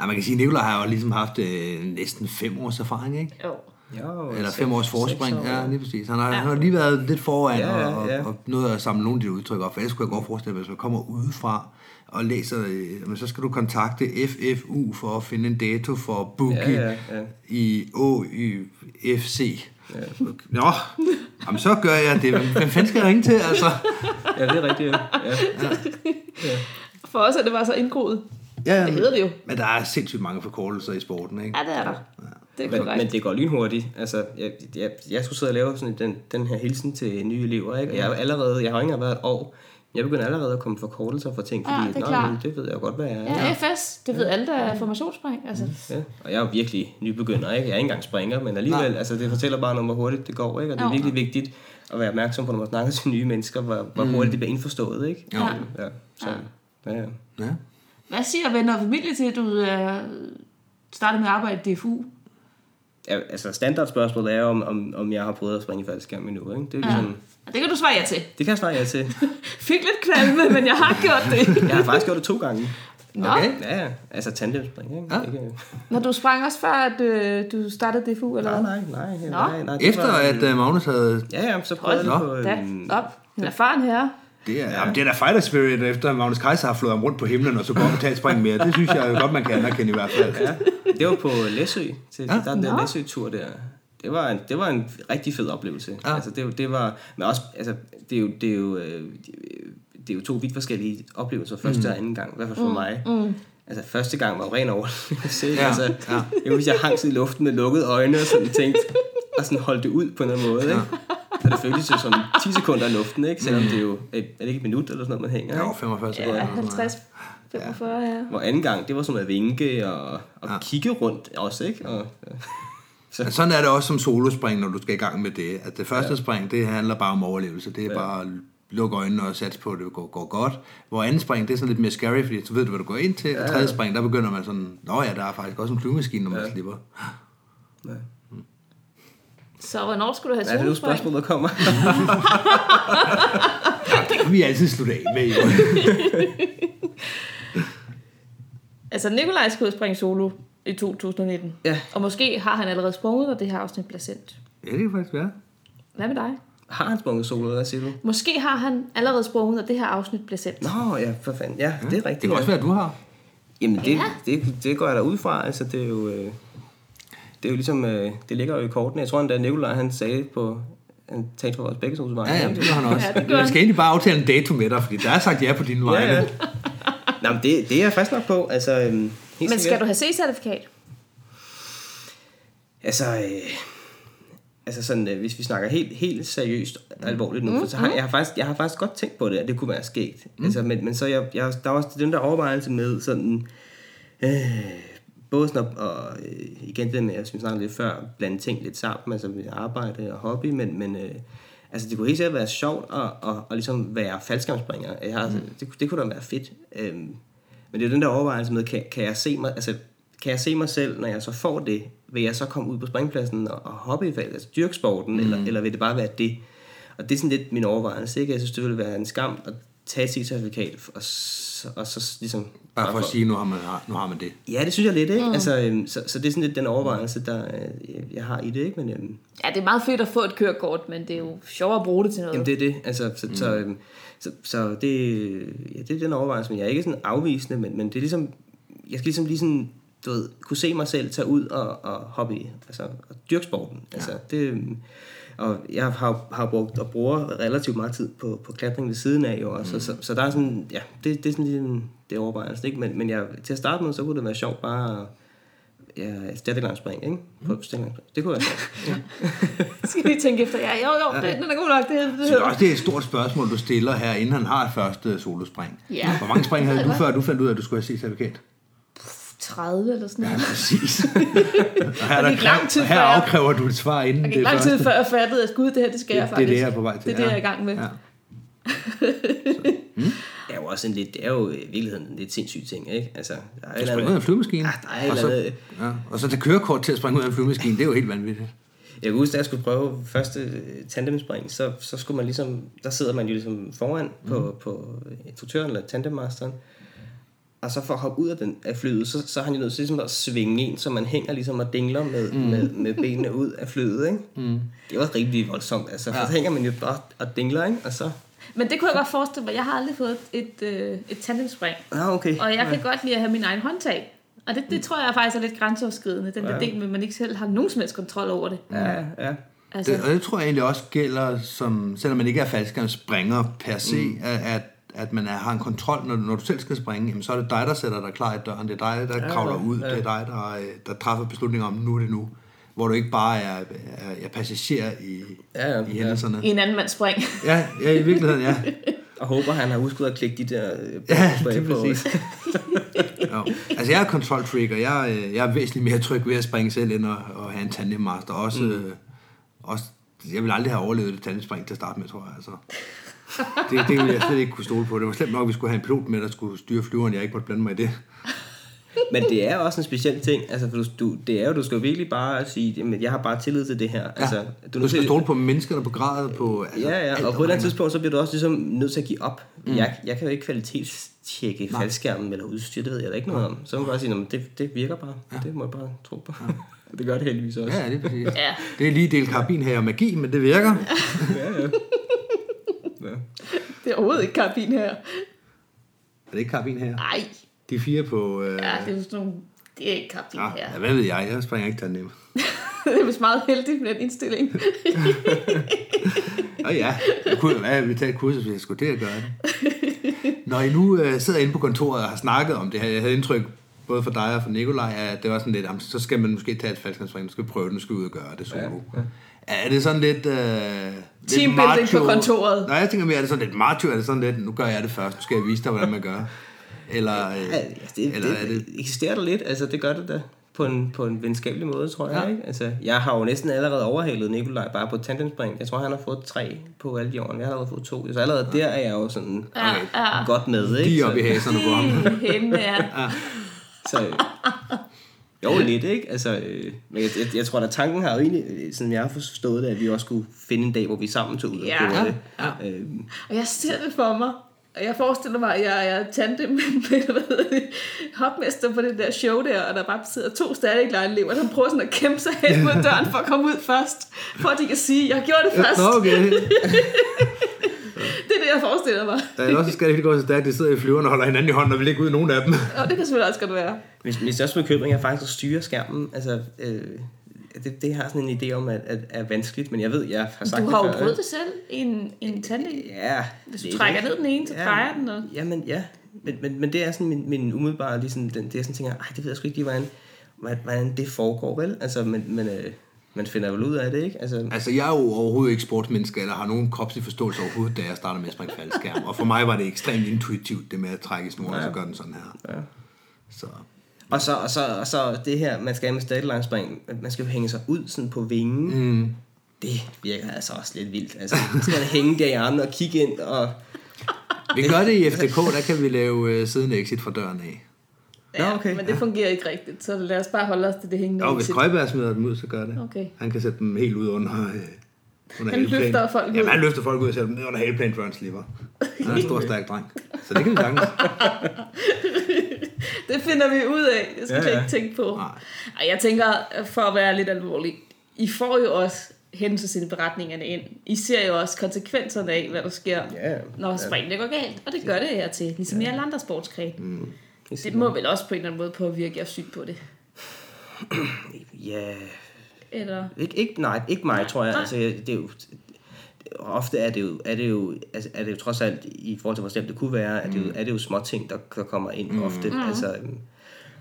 Speaker 3: Ja, man kan sige, at Nicolaj har jo ligesom haft øh, næsten fem års erfaring, ikke?
Speaker 2: Jo.
Speaker 4: Jo,
Speaker 3: Eller fem års forspring.
Speaker 4: år.
Speaker 3: Ja, lige præcis. Han har, ja. han har lige været lidt foran
Speaker 4: Ja, ja,
Speaker 3: og,
Speaker 4: ja.
Speaker 3: og, og noget at samle nogle af de udtryk op. For ellers kunne jeg godt forestille mig, hvis man kommer udefra og læser, øh, men så skal du kontakte FFU for at finde en dato for boogie
Speaker 4: Ja, ja, ja.
Speaker 3: i OYFC. Ja. Nå, jamen så gør jeg det. Hvem fanden skal jeg ringe til, altså?
Speaker 4: Ja, det er rigtigt. Ja.
Speaker 2: For os er det bare så indgroet.
Speaker 3: Ja,
Speaker 2: Det hedder det jo.
Speaker 3: Men der er sindssygt mange forkortelser i sporten, ikke?
Speaker 2: Ja, det er der. Det er
Speaker 4: Men,
Speaker 2: korrekt.
Speaker 4: men det går lynhurtigt. Altså, jeg, jeg, jeg skulle sidde og lave sådan den, den her hilsen til nye elever. Ikke? Og Jeg, er allerede, jeg har ikke engang været et år. Jeg begynder allerede at komme forkortelser for ting,
Speaker 2: Ja,
Speaker 4: fordi
Speaker 2: det er
Speaker 4: "Nå,
Speaker 2: klart.
Speaker 4: men det ved jeg jo godt, hvad jeg er.
Speaker 2: Ja, FS, det ved alle, der er formationsspring. Altså,
Speaker 4: Ja, og jeg er jo virkelig nybegynder, ikke? Jeg er ikke engang springer, men alligevel,
Speaker 3: Nej.
Speaker 4: altså det fortæller bare noget hvor hurtigt det går, ikke? Og det er
Speaker 2: Jo.
Speaker 4: virkelig vigtigt at være opmærksom på, når man snakker til nye mennesker, hvor, hvor hurtigt det bliver indforstået, ikke?
Speaker 3: Jo.
Speaker 4: Ja, så, ja. ja.
Speaker 3: Ja.
Speaker 2: hvad siger venner og familie til, at du øh, startede med at arbejde i DFU?
Speaker 4: Ja altså standardspørgsmålet er, om, om, om jeg har prøvet at springe i faldskærm endnu, ikke? Det er
Speaker 2: Ja.
Speaker 4: ligesom,
Speaker 2: Og det kan du svare ja til.
Speaker 4: det kan jeg svare ja til.
Speaker 2: Fik lidt kvalme, men jeg har gjort det.
Speaker 4: Jeg har faktisk gjort det to gange.
Speaker 2: Nå,
Speaker 3: Okay.
Speaker 4: Ja, ja. Altså tandemspring, ikke?
Speaker 3: Ja.
Speaker 4: ikke
Speaker 2: når du sprang også før, at øh, du startede DFU, eller
Speaker 4: nej,
Speaker 2: hvad?
Speaker 4: nej, nej,
Speaker 2: Nå.
Speaker 4: nej, nej.
Speaker 3: Efter
Speaker 4: var-
Speaker 3: at uh, Magnus havde...
Speaker 4: Ja, ja, så prøvede jeg på... øhm,
Speaker 2: op. En erfaren herre.
Speaker 3: Det er, jamen, det er da fighter spirit, efter Magnus Kaiser har flået ham rundt på himlen, og så går op og tager et spring mere. Det synes jeg godt, man kan anerkende i hvert fald.
Speaker 4: Ja, det var på Læsø, til
Speaker 3: Ja.
Speaker 4: der, den der. Læsø-tur der. Det var, en, det var en rigtig fed oplevelse.
Speaker 3: Ja.
Speaker 4: Altså, det, det var, men også, altså, det er jo, det er jo, øh, det er jo to vidt forskellige oplevelser, første og anden gang, i hvert fald for mig.
Speaker 2: Mm.
Speaker 4: Altså, første gang var jo ren ikke?
Speaker 3: Ja,
Speaker 4: Altså,
Speaker 3: ja.
Speaker 4: Jeg husker, jeg hang sådan i luften med lukkede øjne og sådan tænkte, og sådan holdt det ud på en eller anden måde, ikke? Og det føltes jo som 10 sekunder i luften, ikke? Selvom det er jo, et, er det ikke et minut eller sådan noget, man hænger,
Speaker 3: Ja,
Speaker 4: ikke?
Speaker 3: 45 sekunder.
Speaker 2: Ja,
Speaker 3: eller sådan noget.
Speaker 2: 50, 45 her.
Speaker 4: Hvor anden gang, det var som at vinke og, og
Speaker 3: Ja.
Speaker 4: ja. kigge rundt også, ikke? Og,
Speaker 3: Men sådan er det også som solospring, når du skal i gang med det. At det første ja. spring, det handler bare om overlevelse. Det er ja. bare at lukke øjnene og satse på, at det går, går godt. Hvor anden spring, det er sådan lidt mere scary, fordi så ved du, hvad du går ind til. Ja. Og tredje spring, der begynder man sådan, nå ja, der er faktisk også en flyvemaskine, når man ja. slipper.
Speaker 4: ja.
Speaker 2: Så hvornår skulle du have
Speaker 4: Hvad er det spørgsmål, der kommer?
Speaker 3: Det kan vi altid slutte af med, jo.
Speaker 2: Altså, Nikolaj skulle springe solo i 2019.
Speaker 4: Ja.
Speaker 2: Og måske har han allerede sprunget, når det her afsnit bliver sendt.
Speaker 3: Ja, det kan faktisk være.
Speaker 2: Hvad med dig?
Speaker 4: Har han sprunget solo, hvad siger du?
Speaker 2: Måske har han allerede sprunget, når det her afsnit bliver sendt.
Speaker 4: Nå, ja, for fanden. Ja, det er rigtigt.
Speaker 3: Det kan også være, at du har.
Speaker 4: Jamen, det,
Speaker 2: Ja.
Speaker 4: det, det går jeg da ud fra. Altså, det er jo... Øh, det er jo ligesom... Øh, det ligger jo i kortene. Jeg tror endda, Nikolaj, han sagde på... Han talte for vores begge tos vegne.
Speaker 3: Ja, ja, det gør han også.
Speaker 2: Ja,
Speaker 3: jeg skal egentlig bare aftale en dato med dig, fordi der er sagt ja på dine vegne.
Speaker 4: Ja, ja. Nå, men det, det er jeg fast nok på. Altså, øhm, helt
Speaker 2: Men skal
Speaker 4: sikkert.
Speaker 2: du have C-certifikat?
Speaker 4: Altså, øh, altså sådan, øh, hvis vi snakker helt, helt seriøst alvorligt nu, mm, for så har, jeg, har faktisk, jeg har faktisk godt tænkt på det, at det kunne være skægt. Mm. Altså, men, men så jeg, jeg, der er også den der overvejelse med sådan, både sådan at, og øh, igen det med, som vi snakkede lidt før, blande ting lidt sammen, altså med arbejde og hobby, men, men øh, altså det kunne helt sikkert være sjovt at, at, at, at ligesom være faldskærmspringer. Jeg har, mm. det, det kunne da være fedt. Øhm, men det er den der overvejelse med, kan, kan jeg se mig, altså kan jeg se mig selv, når jeg så får det, vil jeg så komme ud på springpladsen og, og hoppe i fald, altså dyrke sporten, mm. eller, eller vil det bare være det? Og det er sådan lidt min overvejelse, ikke? Jeg synes, det ville være en skam at tage et C-certifikat, og, så- og så ligesom...
Speaker 3: Bare for at sige, nu har man, nu har man det.
Speaker 4: Ja, det synes jeg lidt, ikke? Mm. Altså, øhm, så, så det er sådan lidt den overvejelse, der øh, jeg- jeg har i det, ikke? Men øhm,
Speaker 2: Ja, det er meget fedt at få et kørekort, men det er jo sjovere at bruge det til noget.
Speaker 4: jamen, det er det. Altså, så, mm. så, øhm, så, så det, ja, det er den overvejelse, men jeg er ikke sådan afvisende, men, men det er ligesom... Jeg skal ligesom lige sådan, du ved, kunne se mig selv tage ud og, og hoppe i, altså, og dyrke sporten. Altså, det, og jeg har, har brugt og bruger relativt meget tid på, på klatring ved siden af jo også, mm. så, så, så der er sådan, ja, det, det er sådan lige en, det er overvejelse, ikke? Men, men jeg, til at starte med, så kunne det være sjovt bare at ja, stærkelangsspring, ikke? På stærkelangsspring. Det kunne være sjovt.
Speaker 2: skal lige tænke efter. Ja, jo, jo, det, den er god nok. Det, det,
Speaker 3: synes også, det er et stort spørgsmål, du stiller her, inden han har et første solospring.
Speaker 2: Ja.
Speaker 3: Hvor mange spring havde du, før du fandt ud af, at du skulle have C-certifikat?
Speaker 2: 30 eller sådan noget.
Speaker 3: Præcis. og her, der kræv,
Speaker 2: tid,
Speaker 3: her afkræver du et svar inden
Speaker 2: Det
Speaker 3: det
Speaker 2: lang
Speaker 3: første.
Speaker 2: tid før jeg fattede, at gud, det her, det skal
Speaker 3: Det-
Speaker 2: jeg
Speaker 3: det er
Speaker 2: faktisk.
Speaker 3: det, jeg er på vej til,
Speaker 2: Det er det,
Speaker 3: ja.
Speaker 2: jeg er i gang med.
Speaker 3: Ja.
Speaker 4: Det er jo også en lidt, det er jo i virkeligheden en lidt sindssyg ting, ikke? Altså, der er
Speaker 3: Du springer ud af en flyvemaskine.
Speaker 4: Ja, der er
Speaker 3: og, så,
Speaker 4: andet-
Speaker 3: ja, og så til kørekort til at springe ud af en flyvemaskine, det er jo helt vanvittigt.
Speaker 4: jeg kan huske, da jeg skulle prøve første tandemspring, så, så skulle man ligesom, der sidder man jo ligesom foran på, på instruktøren eller tandemmasteren, og så for at hoppe ud af, den, af flyet, så, så har han jo nødt til ligesom at svinge en, så man hænger ligesom og dingler med, mm. med, med benene ud af flyet, ikke? Mm. Det var rigtig voldsomt, altså, for så hænger man jo bare og dingler, ikke? Og så,
Speaker 2: Men det kunne jeg godt forestille mig. Jeg har aldrig fået et, øh, et tandemspring.
Speaker 4: ah, okay.
Speaker 2: Og jeg kan godt lide at have min egen håndtag. Og det, det tror jeg faktisk er lidt grænseoverskridende. Den der
Speaker 4: Ja.
Speaker 2: del med, at man ikke selv har nogen som helst kontrol over det.
Speaker 4: Ja, ja.
Speaker 2: Altså,
Speaker 3: Det, og det tror jeg egentlig også gælder, som, selvom man ikke er faldskærmsspringer per se, mm. at, at, man er, har en kontrol, når, når du selv skal springe, jamen, så er det dig, der sætter dig klar i døren, det er dig, der ja, kravler ud, ja. det er dig, der, øh, der træffer beslutninger om, nu er det nu, hvor du ikke bare er, er, er passager i,
Speaker 4: Ja, ja,
Speaker 3: i hændelserne.
Speaker 2: i en anden mands spring.
Speaker 3: Ja, ja, i virkeligheden, ja.
Speaker 4: Og håber, han har husket at klikke de der øh,
Speaker 3: Ja, det er præcis. Jo. Altså, jeg er control freak, og jeg, øh, jeg er væsentligt mere tryg ved at springe selv, end at, at have en tandemmaster. Også, mm. også, jeg vil aldrig have overlevet et tandemspring til at starte med, tror jeg. Altså. Det, det ville jeg slet ikke kunne stole på. Det var slemt nok, at vi skulle have en pilot med, der skulle styre flyveren. Jeg ikke måtte blande mig i det.
Speaker 4: Men det er også en speciel ting, altså for du, det er jo, du skal jo virkelig bare sige, jamen, jeg har bare tillid til det her. Ja. Altså,
Speaker 3: Du, du skal stole på menneskerne, på gradet, på... Altså,
Speaker 4: Ja, ja, og på et eller andet tidspunkt, så bliver du også ligesom nødt til at give op. Mm. Jeg, jeg kan jo ikke kvalitetstjekke faldskærmen eller udstyr, det ved jeg da ikke noget om. Så må man bare sige, "Nå, men det, det virker bare. Ja. Det må jeg bare tro på. det gør det heldigvis også.
Speaker 3: Ja, ja, det er præcis.
Speaker 2: Ja.
Speaker 3: Det er lige del karabin her og magi, men det virker.
Speaker 4: ja, ja.
Speaker 2: Det er overhovedet ikke karabin her.
Speaker 3: Er det ikke karabin her?
Speaker 2: Nej.
Speaker 3: De fire på... Øh,
Speaker 2: Ja, det er sådan nogle... Det er ikke karabin
Speaker 3: ah,
Speaker 2: her.
Speaker 3: ja, hvad ved jeg? Jeg springer ikke tandem.
Speaker 2: det er vist meget heldigt med den indstilling.
Speaker 3: Og ja, jeg kunne, hvad, vi tager et kursus, hvis jeg skulle til at gøre det. Når I nu øh, sidder inde på kontoret og har snakket om det her, jeg havde indtryk både for dig og for Nikolaj, at det var sådan lidt, jamen, så skal man måske tage et faldskærmsspring, du skal prøve det, du skal ud og gøre det solo. Ja, ja. Er det sådan lidt... Øh, lidt
Speaker 2: Teambuilding på kontoret.
Speaker 3: Nej, jeg tænker mere, er det sådan lidt macho, er det sådan lidt, nu gør jeg det først, nu skal jeg vise dig, hvordan man gør. Eller, øh,
Speaker 4: Ja, altså, det,
Speaker 3: eller
Speaker 4: det,
Speaker 3: er det...
Speaker 4: eksisterer der lidt, altså det gør det da på en, på en venskabelig måde, tror jeg.
Speaker 3: Ja.
Speaker 4: Ikke? Altså, jeg har jo næsten allerede overhalet Nikolaj bare på tandemspring. Jeg tror, han har fået tre på alle de år. Jeg har allerede fået to. Så allerede der er jeg jo sådan
Speaker 2: Ja, ja.
Speaker 4: godt med. Ikke?
Speaker 3: De
Speaker 4: Så-
Speaker 3: oppe i haserne på ham.
Speaker 2: Hende er...
Speaker 4: Så, jo, lidt, ikke? Altså, øh, men jeg, jeg, jeg tror, at tanken har jo egentlig, øh, sådan jeg har forstået det, at vi også skulle finde en dag, hvor vi sammen tog ud og
Speaker 2: Ja.
Speaker 4: gjorde det.
Speaker 2: Ja.
Speaker 4: Øh,
Speaker 2: Og jeg ser det for mig. Og jeg forestiller mig, at jeg er tante med, med hvad hedder det, hopmester på det der show der, og der bare sidder to stadig elever, der prøver sådan at kæmpe sig hen mod døren for at komme ud først, for at de kan sige, jeg gjorde det først.
Speaker 3: Nå, okay.
Speaker 2: Det er det, jeg forestiller mig.
Speaker 3: Der er også skal det gå så stærkt, de sidder i flyverne og holder hinanden i hånden og vil ikke ud nogen af dem.
Speaker 2: Og det kan selvfølgelig også godt være.
Speaker 4: Min, min største bekymring er faktisk at styre skærmen. Altså, øh, det, det har sådan en idé om, at, at er vanskeligt, men jeg ved, jeg har sagt
Speaker 2: Du har
Speaker 4: det
Speaker 2: jo prøvet det selv i en, i en tandem.
Speaker 4: Ja.
Speaker 2: Hvis
Speaker 4: det
Speaker 2: du
Speaker 4: er
Speaker 2: trækker
Speaker 4: det.
Speaker 2: ned den ene, så drejer den. Og...
Speaker 4: Jamen, ja. Men, men, men det er sådan min, min umiddelbare, lige sådan, den, det er sådan, tænker, ej, det ved jeg sgu ikke lige, hvordan, hvordan- hvordan det foregår, vel? Altså, men, men øh, man finder vel ud af det, ikke? Altså,
Speaker 3: Altså, jeg er jo overhovedet ikke sportsmenneske, eller har nogen kropslig forståelse overhovedet, da jeg startede med at springe faldskærm. Og for mig var det ekstremt intuitivt, det med at trække i snoren, ja. og så gør den sådan her.
Speaker 4: Ja.
Speaker 3: Så.
Speaker 4: Og så, og, så, og så det her, man skal med stateline spring, man skal jo hænge sig ud sådan på vingen. Mm. Det virker altså også lidt vildt. Altså, man skal hænge der i armen og kigge ind, og
Speaker 3: Vi gør det i FDK, der kan vi lave uh, siden exit fra døren af.
Speaker 4: Nå, okay.
Speaker 2: Men det fungerer ikke rigtigt, så lad os bare holde os til det hængende
Speaker 3: Og hvis. Krøjberg smider dem ud, så gør det.
Speaker 2: Okay.
Speaker 3: Han kan sætte dem helt ud under, øh, under
Speaker 2: Han
Speaker 3: haleplan.
Speaker 2: løfter folk ud.
Speaker 3: Jamen, han løfter folk ud og sætter dem ned under haleplan, før han slipper. Han er en stor, stærk dreng. Så det kan vi sagtens.
Speaker 2: Det finder vi ud af. Det skal
Speaker 4: Ja,
Speaker 2: ja,
Speaker 4: ja.
Speaker 2: ja. ikke tænke på.
Speaker 3: Nej.
Speaker 2: Og jeg tænker, for at være lidt alvorlig, I får jo også hændelsesindberetningerne ind. I ser jo også konsekvenserne af, hvad der sker,
Speaker 4: Ja,
Speaker 2: når springene går galt. Og det gør det her til, ligesom i alle andre sportsgrene. Mm.
Speaker 4: Det,
Speaker 2: må vel også på en eller anden måde påvirke jeres syn på det.
Speaker 4: Ja,
Speaker 2: Eller...
Speaker 4: ikke, ikke, nej, ikke mig, tror jeg.
Speaker 2: Nej.
Speaker 4: Altså, det er jo, ofte er det jo, er det jo, altså, er det jo trods alt, i forhold til hvor slemt det kunne være, er det jo, er det jo små ting, der, der kommer ind mm. ofte. Mm. Altså, øhm,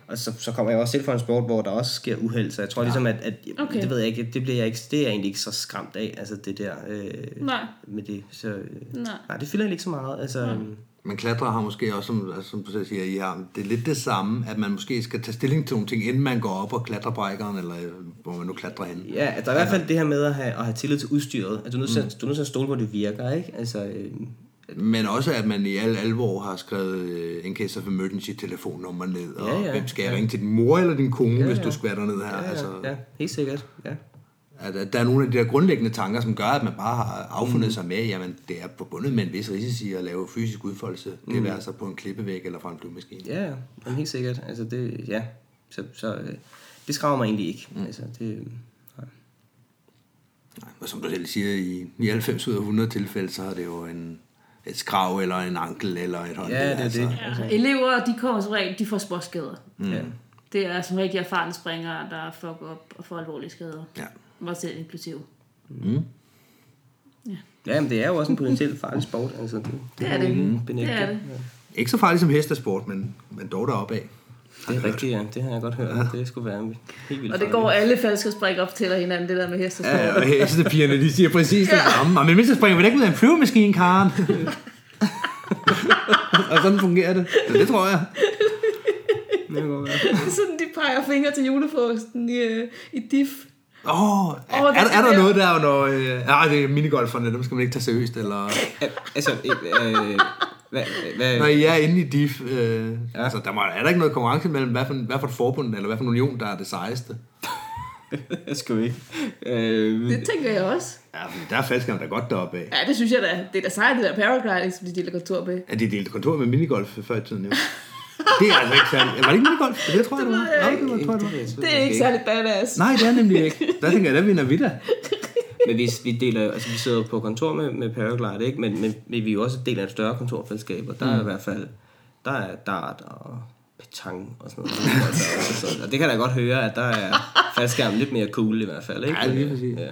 Speaker 4: og så, så kommer jeg også selv fra en sport, hvor der også sker uheld, så jeg tror ja. ligesom, at, at
Speaker 2: Okay.
Speaker 4: det ved jeg ikke, det, bliver jeg ikke, det er jeg egentlig ikke så skræmt af, altså det der øh,
Speaker 2: Nej.
Speaker 4: med det. Så, øh,
Speaker 2: Nej.
Speaker 4: nej, det fylder ikke så meget. Altså, mm.
Speaker 3: Men klatre har måske også, som, altså, som du selv siger, I har, det er lidt det samme, at man måske skal tage stilling til nogle ting, inden man går op og klatrer brækkeren, eller øh, hvor man nu klatrer hen.
Speaker 4: Ja, at der er i hvert fald det her med at have, at have tillid til udstyret. At du er nødt til, mm. du er nødt til at stole på, at det virker, ikke? Altså, øh,
Speaker 3: Men også, at man i al alvor har skrevet øh, en case of emergency telefonnummer ned, og
Speaker 4: Ja, ja.
Speaker 3: hvem skal jeg
Speaker 4: Ja.
Speaker 3: ringe til din mor eller din kone,
Speaker 4: Ja,
Speaker 3: hvis
Speaker 4: ja.
Speaker 3: du skvatter ned her.
Speaker 4: ja, ja,
Speaker 3: altså,
Speaker 4: ja, helt sikkert. Ja.
Speaker 3: At, at der er nogle af de der grundlæggende tanker, som gør, at man bare har affundet
Speaker 4: Mm.
Speaker 3: sig med, jamen det er forbundet med en vis risici at lave fysisk udfoldelse. Mm. Det være sig på en klippevæg eller fra en flyvemaskine.
Speaker 4: Ja, ja, helt sikkert. Altså det, ja, så, så øh, det skræmmer mig egentlig ikke. Mm. Altså, det, nej.
Speaker 3: Nej, Og som du selv siger, i 99 ud af 100 tilfælde, så er det jo en, et skrav eller en ankel eller et håndled.
Speaker 4: ja, det er
Speaker 3: altså.
Speaker 4: det.
Speaker 2: Ja, elever, de kommer som regel, de får småskader.
Speaker 4: Mm. Ja.
Speaker 2: Det er som rigtig erfarne springere, der fucker op og får alvorlige skader.
Speaker 3: Ja.
Speaker 2: Mig selv inklusiv.
Speaker 4: ja, men det er jo også en potentielt farlig sport. Altså, det,
Speaker 2: Det er det.
Speaker 4: benægte.
Speaker 2: Det er det.
Speaker 4: Ja.
Speaker 3: Ikke så farligt som hestesport, men, men dog deroppe af.
Speaker 4: Det er rigtigt, ja. Det har jeg godt hørt. Ja. Det skulle være helt vildt
Speaker 2: Og det går alle falske spring op til hinanden, det der med hestesport.
Speaker 3: Ja, og hestepigerne, de siger præcis det samme. Og men hvis jeg springer vi ikke ud af en flyvemaskine, Karen. og sådan fungerer det. Så det tror jeg.
Speaker 4: Det være.
Speaker 2: Sådan, de peger fingre til julefrokosten i, øh, i DIF.
Speaker 3: Åh, oh, er,
Speaker 2: Åh, det
Speaker 3: er, er der
Speaker 2: er-
Speaker 3: noget der, når... Øh, nej, det er minigolferne, dem skal man ikke tage seriøst, eller...
Speaker 4: Altså, øh, hvad, hvad,
Speaker 3: Når I er inde i DIF, øh, ja. altså, der må, er der ikke noget konkurrence mellem, hvad for, hvad for et forbund, eller hvad for en union, der er det sejeste?
Speaker 4: jeg skal ikke. Øh,
Speaker 2: Det tænker jeg også.
Speaker 3: Ja, fordi der er faldskærm, der er godt deroppe af.
Speaker 2: Ja, det synes jeg da. Det er da sejt, det der paragliding, som de deler kontor med.
Speaker 3: Ja, de delte kontor med minigolf før i tiden, jo. Det er altså ikke særlig... Var det ikke minigolf? Det tror jeg, det var.
Speaker 2: ved jeg
Speaker 3: Nej, det var, tror jeg, det var.
Speaker 2: Det er ikke særlig badass.
Speaker 3: Nej, det er nemlig ikke. Der tænker jeg, der vinder vi da.
Speaker 4: Men hvis vi deler, altså vi sidder på kontor med, med Paraglide, ikke? Men, men, men vi er jo også en del af et større kontorfællesskab, og der mm. er i hvert fald, der er dart og petang og sådan noget. og, så, og det kan jeg da godt høre, at der er faldskærm lidt mere cool i hvert fald, ikke?
Speaker 3: Ja, lige præcis.
Speaker 4: Ja.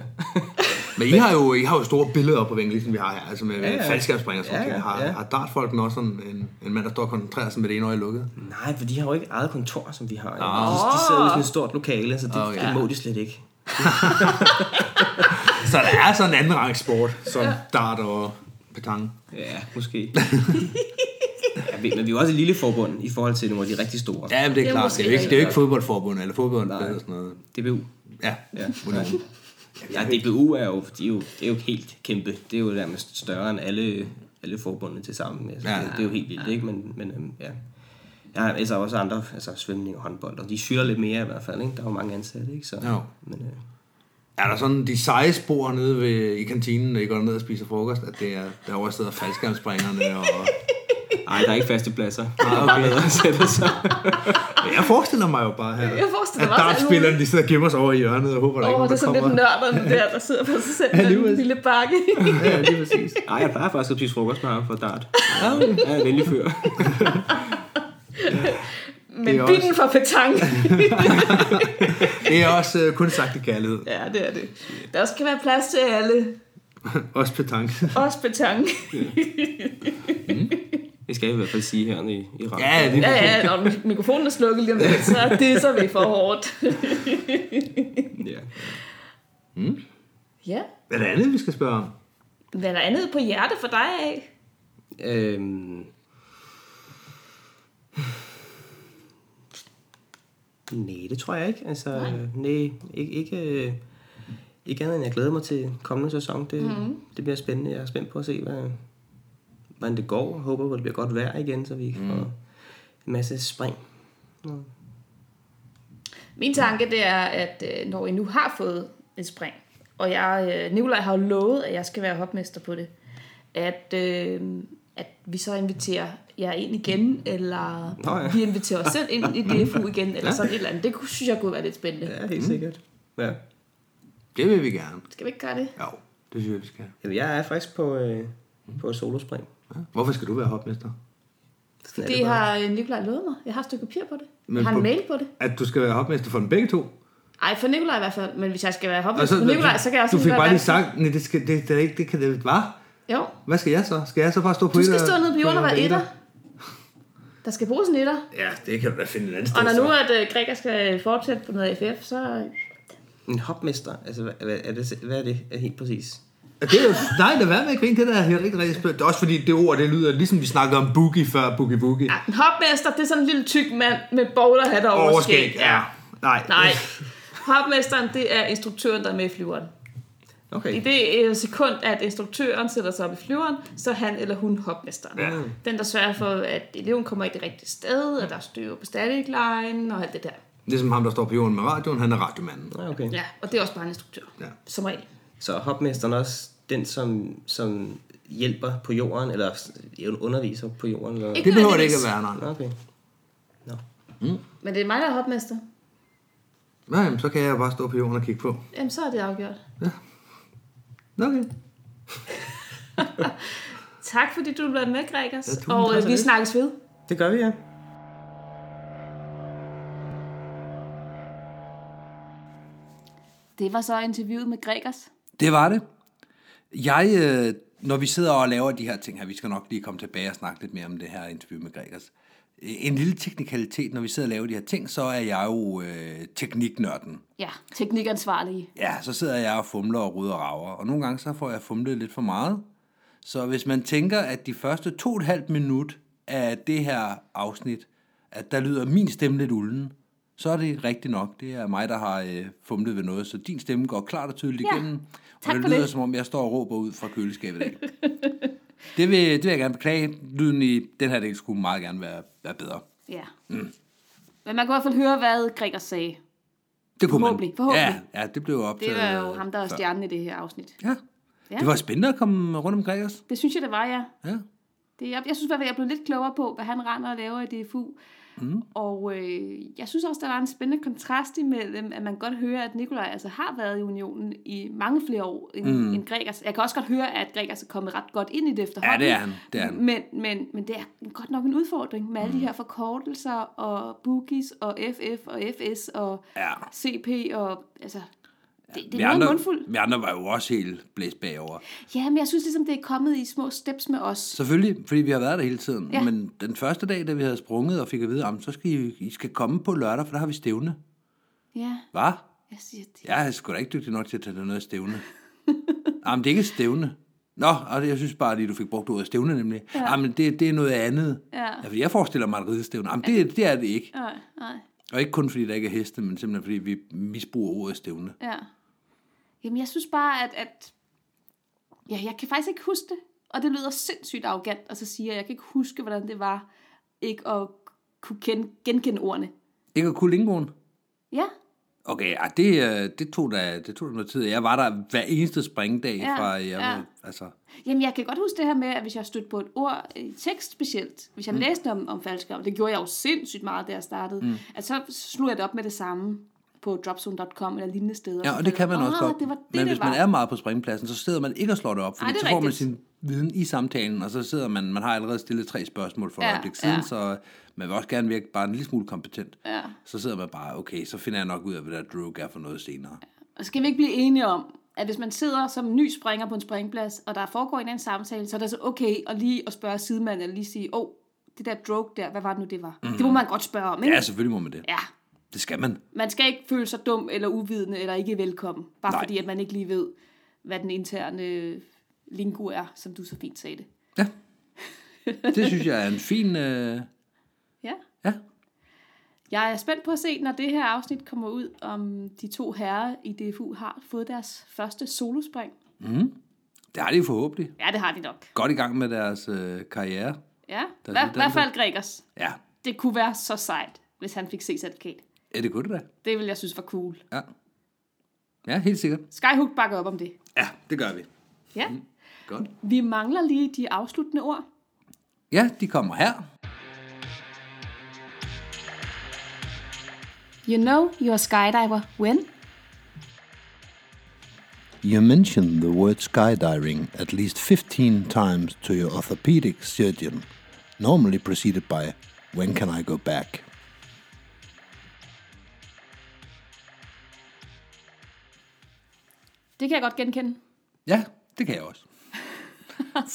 Speaker 3: Men I har jo, I har jo store billeder op på væggen, ligesom vi har her. Altså med ja,
Speaker 4: Ja,
Speaker 3: ja.
Speaker 4: ja.
Speaker 3: Ja, har,
Speaker 4: ja.
Speaker 3: har dartfolkene også sådan en, en mand, der står og koncentrerer sig med det ene øje lukket?
Speaker 4: Nej, for de har jo ikke eget kontor, som vi har. Oh. De, de sidder i sådan et stort lokale, så det,
Speaker 3: Okay.
Speaker 4: okay. det må de slet ikke.
Speaker 3: Så der er sådan en anden rangs sport, som ja. dart og petang.
Speaker 4: Ja, måske. ja, men vi er jo også et lille forbund i forhold til nogle af de rigtig store.
Speaker 3: Ja, men det er
Speaker 2: Det er
Speaker 3: klart. Det er jo ikke, det er jo ikke fodboldforbund eller fodbold
Speaker 4: Nej.
Speaker 3: eller sådan noget.
Speaker 4: DBU.
Speaker 3: Ja,
Speaker 4: Ja. Ja, DBU er jo, de er jo, det er jo helt kæmpe. Det er jo nærmest større end alle, alle forbundene til sammen. Altså,
Speaker 3: Ja.
Speaker 4: ja, det, det, er jo helt vildt, ikke? Men, men øhm, ja. Jeg har altså også andre, altså svømning og håndbold, og de syrer lidt mere i hvert fald, ikke? Der er jo mange ansatte, ikke? Så,
Speaker 3: Jo.
Speaker 4: Men, øh,
Speaker 3: Er der sådan de seje spor nede ved, i kantinen, når I går ned og spiser frokost, at det er derovre sidder faldskærmspringerne og...
Speaker 4: ej, der er ikke faste pladser.
Speaker 3: Ah,
Speaker 4: er bare og sætte sig.
Speaker 3: Jeg forestiller mig jo bare her,
Speaker 2: Jeg forestiller
Speaker 3: at
Speaker 2: mig også, at
Speaker 3: dartspillerne de sidder og gemmer sig over i hjørnet og håber, der
Speaker 2: Åh,
Speaker 3: ikke
Speaker 2: oh,
Speaker 3: er
Speaker 2: det er
Speaker 3: nogen,
Speaker 2: sådan
Speaker 3: der
Speaker 2: lidt
Speaker 3: kommer.
Speaker 2: nørderne der, der sidder på sig selv
Speaker 3: Ja,
Speaker 2: med
Speaker 3: lige
Speaker 2: en lille bakke.
Speaker 3: Ja, lige præcis.
Speaker 4: Ej, jeg plejer faktisk at spise frokost med ham for dart. Ja, jeg er venlig fyr.
Speaker 2: Men
Speaker 3: er
Speaker 2: binden for petang.
Speaker 3: Det er også øh, kun sagt i kærlighed.
Speaker 2: ja, det er det. Der skal være plads til alle.
Speaker 3: Også petanque.
Speaker 2: Også petang.
Speaker 4: Det skal jeg i hvert fald sige her i, i rammen.
Speaker 3: Ja, det
Speaker 2: Ja, ja, når mikrofonen er slukket lige om lidt, så det så vi for hårdt.
Speaker 4: ja.
Speaker 2: ja.
Speaker 3: Hvad er det andet, vi skal spørge om?
Speaker 2: Hvad er der andet på hjerte for dig af?
Speaker 4: Øhm, Nej, det tror jeg ikke. Altså, nej, ikke, ikke, øh, ikke andet end jeg glæder mig til kommende sæson. Det, mm. det bliver spændende. Jeg er spændt på at se, hvad, hvordan det går. Jeg håber, at det bliver godt vejr igen, så vi får en masse spring.
Speaker 2: Min tanke det er, at øh, når I nu har fået et spring, og jeg, øh, Nikolaj har jo lovet, at jeg skal være hopmester på det, at, øh, at vi så inviterer jer ind igen, eller
Speaker 4: Nå ja.
Speaker 2: vi inviterer os selv ind i DFU igen, eller sådan et eller andet. Det kunne, synes jeg kunne være lidt spændende.
Speaker 4: Ja, helt sikkert. Ja.
Speaker 3: Det vil vi gerne.
Speaker 2: Skal vi ikke gøre det?
Speaker 3: Jo, det synes jeg, vi skal.
Speaker 4: Jamen, jeg er faktisk på, øh, på et solospring.
Speaker 3: Ja. Hvorfor skal du være hopmester?
Speaker 4: Sådan
Speaker 2: Det
Speaker 4: bare.
Speaker 2: har øh, Nikolaj lovet mig. Jeg har et stykke papir på det.
Speaker 3: Men
Speaker 2: jeg har en
Speaker 3: på-
Speaker 2: mail på det.
Speaker 3: At du skal være hopmester for dem begge to?
Speaker 2: Ej, for Nikolaj i hvert fald. Men hvis jeg skal være hopmester for Nikolaj, så kan jeg også
Speaker 3: Du fik
Speaker 2: være
Speaker 3: bare lige sagt, nej, det, skal, det, det, er ikke, det kan det var.
Speaker 2: Jo,
Speaker 3: Hvad skal jeg så? Skal jeg så bare stå på
Speaker 2: du skal stå nede på jorden og være
Speaker 3: en
Speaker 2: etter. Der skal bruges en etter.
Speaker 3: Ja, det kan du da finde et andet sted.
Speaker 2: Og når nu at uh, Gregor skal fortsætte på noget AFF, så...
Speaker 4: En hopmester, altså hvad, hvad, er det, hvad er det er helt præcis?
Speaker 3: Det er jo, nej, lad være med at grine, det der er helt rigtig, rigtig spændende. Det er også fordi, det ord, det lyder ligesom vi snakkede om boogie før, boogie boogie.
Speaker 2: Ja, en hopmester, det er sådan en lille tyk mand med bowlerhat og overskæg.
Speaker 3: ja. Nej.
Speaker 2: Nej. Hopmesteren, det er instruktøren, der er med i flyveren. I
Speaker 4: Okay.
Speaker 2: det øh, sekund, at instruktøren sætter sig op i flyveren, så er han eller hun hopmesteren.
Speaker 3: Ja.
Speaker 2: Den, der sørger for, at eleven kommer i det rigtige sted, at der er styr på static line og alt det der.
Speaker 3: Ligesom ham, der står på jorden med radioen, han er radiomanden.
Speaker 4: Ja, okay.
Speaker 2: Ja, og det er også bare en instruktør.
Speaker 3: Ja.
Speaker 2: Som regel.
Speaker 4: Så hopmesteren er også den, som, som hjælper på jorden, eller underviser på jorden? Eller?
Speaker 2: Ikke
Speaker 3: Det behøver det ikke at være, nej.
Speaker 4: Okay.
Speaker 2: Men det er mig, der er hopmester.
Speaker 3: Nej, jamen, så kan jeg bare stå på jorden og kigge på.
Speaker 2: Jamen, så er det afgjort.
Speaker 3: Okay.
Speaker 2: Tak fordi du blev med, Gregers.
Speaker 3: Ja,
Speaker 2: og øh, vi
Speaker 3: det.
Speaker 2: snakkes ved.
Speaker 4: Det gør vi, ja.
Speaker 2: Det var så interviewet med Gregers.
Speaker 3: Det var det. Jeg, øh, når vi sidder og laver de her ting her, vi skal nok lige komme tilbage og snakke lidt mere om det her interview med Gregers. En lille teknikalitet, når vi sidder og laver de her ting, så er jeg jo øh, tekniknørden.
Speaker 2: Ja, teknikansvarlige.
Speaker 3: Ja, så sidder jeg og fumler og ruder og rager, og nogle gange så får jeg fumlet lidt for meget. Så hvis man tænker, at de første to og et halvt minut af det her afsnit, at der lyder min stemme lidt ulden, så er det rigtigt nok. Det er mig, der har øh, fumlet ved noget, så din stemme går klart og tydeligt
Speaker 2: Ja,
Speaker 3: igennem.
Speaker 2: tak
Speaker 3: og det
Speaker 2: for
Speaker 3: lyder,
Speaker 2: det.
Speaker 3: som om jeg står og råber ud fra køleskabet af. det, vil, det vil jeg gerne beklage. Lyden i den her del skulle meget gerne være, være bedre.
Speaker 2: Ja. Mm. Men man kunne i hvert fald høre, hvad Gregers sagde.
Speaker 3: Det kunne
Speaker 2: Forhåbentlig,
Speaker 3: man.
Speaker 2: forhåbentlig.
Speaker 3: Ja, ja, det blev optaget.
Speaker 2: Det var jo ham, der er
Speaker 3: før.
Speaker 2: stjernen i det her afsnit.
Speaker 3: Ja.
Speaker 2: Ja.
Speaker 3: Det var spændende at komme rundt omkring os.
Speaker 2: Det synes jeg, det var, ja.
Speaker 3: Ja.
Speaker 2: Det, jeg, jeg synes i hvert fald, jeg blev lidt klogere på, hvad han render og laver i DFU. Mm. Og øh, jeg synes også, der var en spændende kontrast imellem, at man godt hører, at Nikolaj altså har været i unionen i mange flere år end, mm. end Gregers. Jeg kan også godt høre, at Gregers er kommet ret godt ind i det efterhånden.
Speaker 3: Ja, det er han. Det er han.
Speaker 2: Men, men, men det er godt nok en udfordring med alle de her forkortelser og boogies og FF og FS og
Speaker 3: Ja.
Speaker 2: CP og altså... Det, det
Speaker 3: Vi
Speaker 2: er noget
Speaker 3: andre,
Speaker 2: mundfuld.
Speaker 3: vi andre var jo også helt blæst bagover.
Speaker 2: Ja, men jeg synes ligesom, det er kommet i små steps med os.
Speaker 3: Selvfølgelig, fordi vi har været der hele tiden.
Speaker 2: Ja.
Speaker 3: Men den første dag, da vi havde sprunget og fik at vide, "Jamen, så skal I, I skal komme på lørdag, for der har vi stævne.
Speaker 2: Ja,
Speaker 3: Hvad?
Speaker 2: jeg siger det.
Speaker 3: Jeg er sgu da ikke dygtig nok til at tage noget stævne. Jamen, det er ikke stævne. Nå, og jeg synes bare lige, du fik brugt ordet stævne nemlig. Ja. Jamen, det, det er noget andet.
Speaker 2: Ja.
Speaker 3: fordi jeg forestiller mig et ridestævne. Jamen, det, det er det ikke.
Speaker 2: Nej, nej.
Speaker 3: Og ikke kun fordi der ikke er heste, men simpelthen fordi vi misbruger ordet stævne.
Speaker 2: Ja. Jamen, jeg synes bare, at, at... Ja, jeg kan faktisk ikke huske det. Og det lyder sindssygt arrogant, og så siger jeg, jeg kan ikke huske, hvordan det var ikke at kunne kende, genkende ordene.
Speaker 3: Ikke at kunne lingoen?
Speaker 2: Ja,
Speaker 3: Okay, ja, det, øh, det, tog da, det tog da noget tid. Jeg var der hver eneste springdag
Speaker 2: Ja,
Speaker 3: fra, jeg,
Speaker 2: ja.
Speaker 3: altså,
Speaker 2: Jamen, jeg kan godt huske det her med, at hvis jeg stødte på et ord i tekst specielt, hvis jeg mm. læste om, om faldskærm, det gjorde jeg jo sindssygt meget, da jeg startede, mm. at så slog jeg det op med det samme på dropzone.com eller lignende steder.
Speaker 3: ja, og det kan man også
Speaker 2: "Åh,
Speaker 3: godt.
Speaker 2: Det var det,
Speaker 3: men
Speaker 2: det
Speaker 3: hvis
Speaker 2: var.
Speaker 3: man er meget på springpladsen, så sidder man ikke og slår det op,
Speaker 2: er
Speaker 3: så får man
Speaker 2: rigtigt.
Speaker 3: sin viden i samtalen, og så sidder man, man har allerede stillet tre spørgsmål for et
Speaker 2: Ja,
Speaker 3: øjeblik siden,
Speaker 2: ja.
Speaker 3: så man vil også gerne virke bare en lille smule kompetent.
Speaker 2: Ja.
Speaker 3: Så sidder man bare, okay, så finder jeg nok ud af, hvad der drug er for noget senere.
Speaker 2: Og skal vi ikke blive enige om, at hvis man sidder som ny springer på en springplads, og der foregår en anden samtale, så er det så okay at lige at spørge sidemanden, eller lige sige, åh, oh, det der droge der, hvad var det nu, det var? Mm. Det må man godt spørge om, ikke?
Speaker 3: Ja, selvfølgelig må man det.
Speaker 2: ja.
Speaker 3: Det skal man.
Speaker 2: Man skal ikke føle sig dum eller uvidende, eller ikke velkommen, bare
Speaker 3: Nej.
Speaker 2: Fordi, at man ikke lige ved, hvad den interne lingo er, som du så fint sagde det.
Speaker 3: Ja. Det synes jeg er en fin... Øh...
Speaker 2: Ja.
Speaker 3: Ja.
Speaker 2: Jeg er spændt på at se, når det her afsnit kommer ud, om de to herrer i DFU har fået deres første solospring.
Speaker 3: Det har de forhåbentlig.
Speaker 2: Ja, det har de nok.
Speaker 3: Godt i gang med deres øh, karriere.
Speaker 2: Ja, i
Speaker 3: er
Speaker 2: hvert fald Gregers.
Speaker 3: Ja,
Speaker 2: Det kunne være så sejt, hvis han fik C-certifikat.
Speaker 3: Ja det kunne det da.
Speaker 2: Det vil jeg synes var cool.
Speaker 3: Ja. Ja, helt sikkert.
Speaker 2: Skyhook bakker op om det.
Speaker 3: Ja, det gør vi.
Speaker 2: Ja.
Speaker 3: Godt.
Speaker 2: Vi mangler lige de afsluttende ord.
Speaker 3: Ja, de kommer her.
Speaker 2: You know you're a skydiver when?
Speaker 3: You mentioned the word skydiving at least 15 times to your orthopedic surgeon, normally preceded by, when can I go back?
Speaker 2: Det kan jeg godt genkende.
Speaker 3: Ja, det kan jeg også.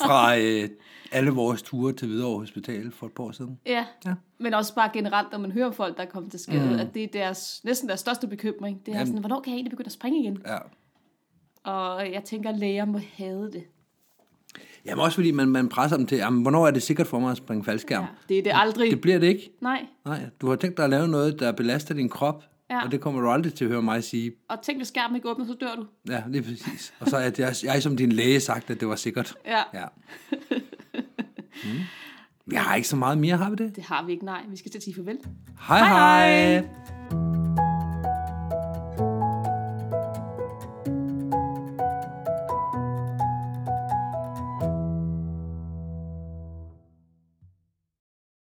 Speaker 3: Fra øh, alle vores ture til Hvidovre Hospital for et par år siden.
Speaker 2: Ja.
Speaker 3: Ja.
Speaker 2: Men også bare generelt, når man hører om folk, der er kommet til skade, mm. at det er deres, næsten deres største bekymring. Det er
Speaker 3: Jamen.
Speaker 2: sådan, hvornår kan jeg egentlig begynde at springe igen?
Speaker 3: Ja.
Speaker 2: Og jeg tænker, at læger må have det.
Speaker 3: Jamen også fordi man, man presser dem til, jamen, hvornår er det sikkert for mig at springe faldskærm?
Speaker 2: Ja. Det er det aldrig.
Speaker 3: Det bliver det ikke.
Speaker 2: Nej.
Speaker 3: Nej, du har tænkt dig at lave noget, der belaster din krop,
Speaker 2: Ja.
Speaker 3: og det kommer du aldrig til at høre mig sige.
Speaker 2: Og tænk, hvis skærmen ikke åbner, så dør du.
Speaker 3: Ja, lige præcis. Og så er jeg, jeg som din læge sagt, at det var sikkert.
Speaker 2: Ja.
Speaker 3: Ja. Mm. Vi har ikke så meget mere, har vi det?
Speaker 2: Det har vi ikke, nej. Vi skal til at sige farvel.
Speaker 3: Hej hej! hej.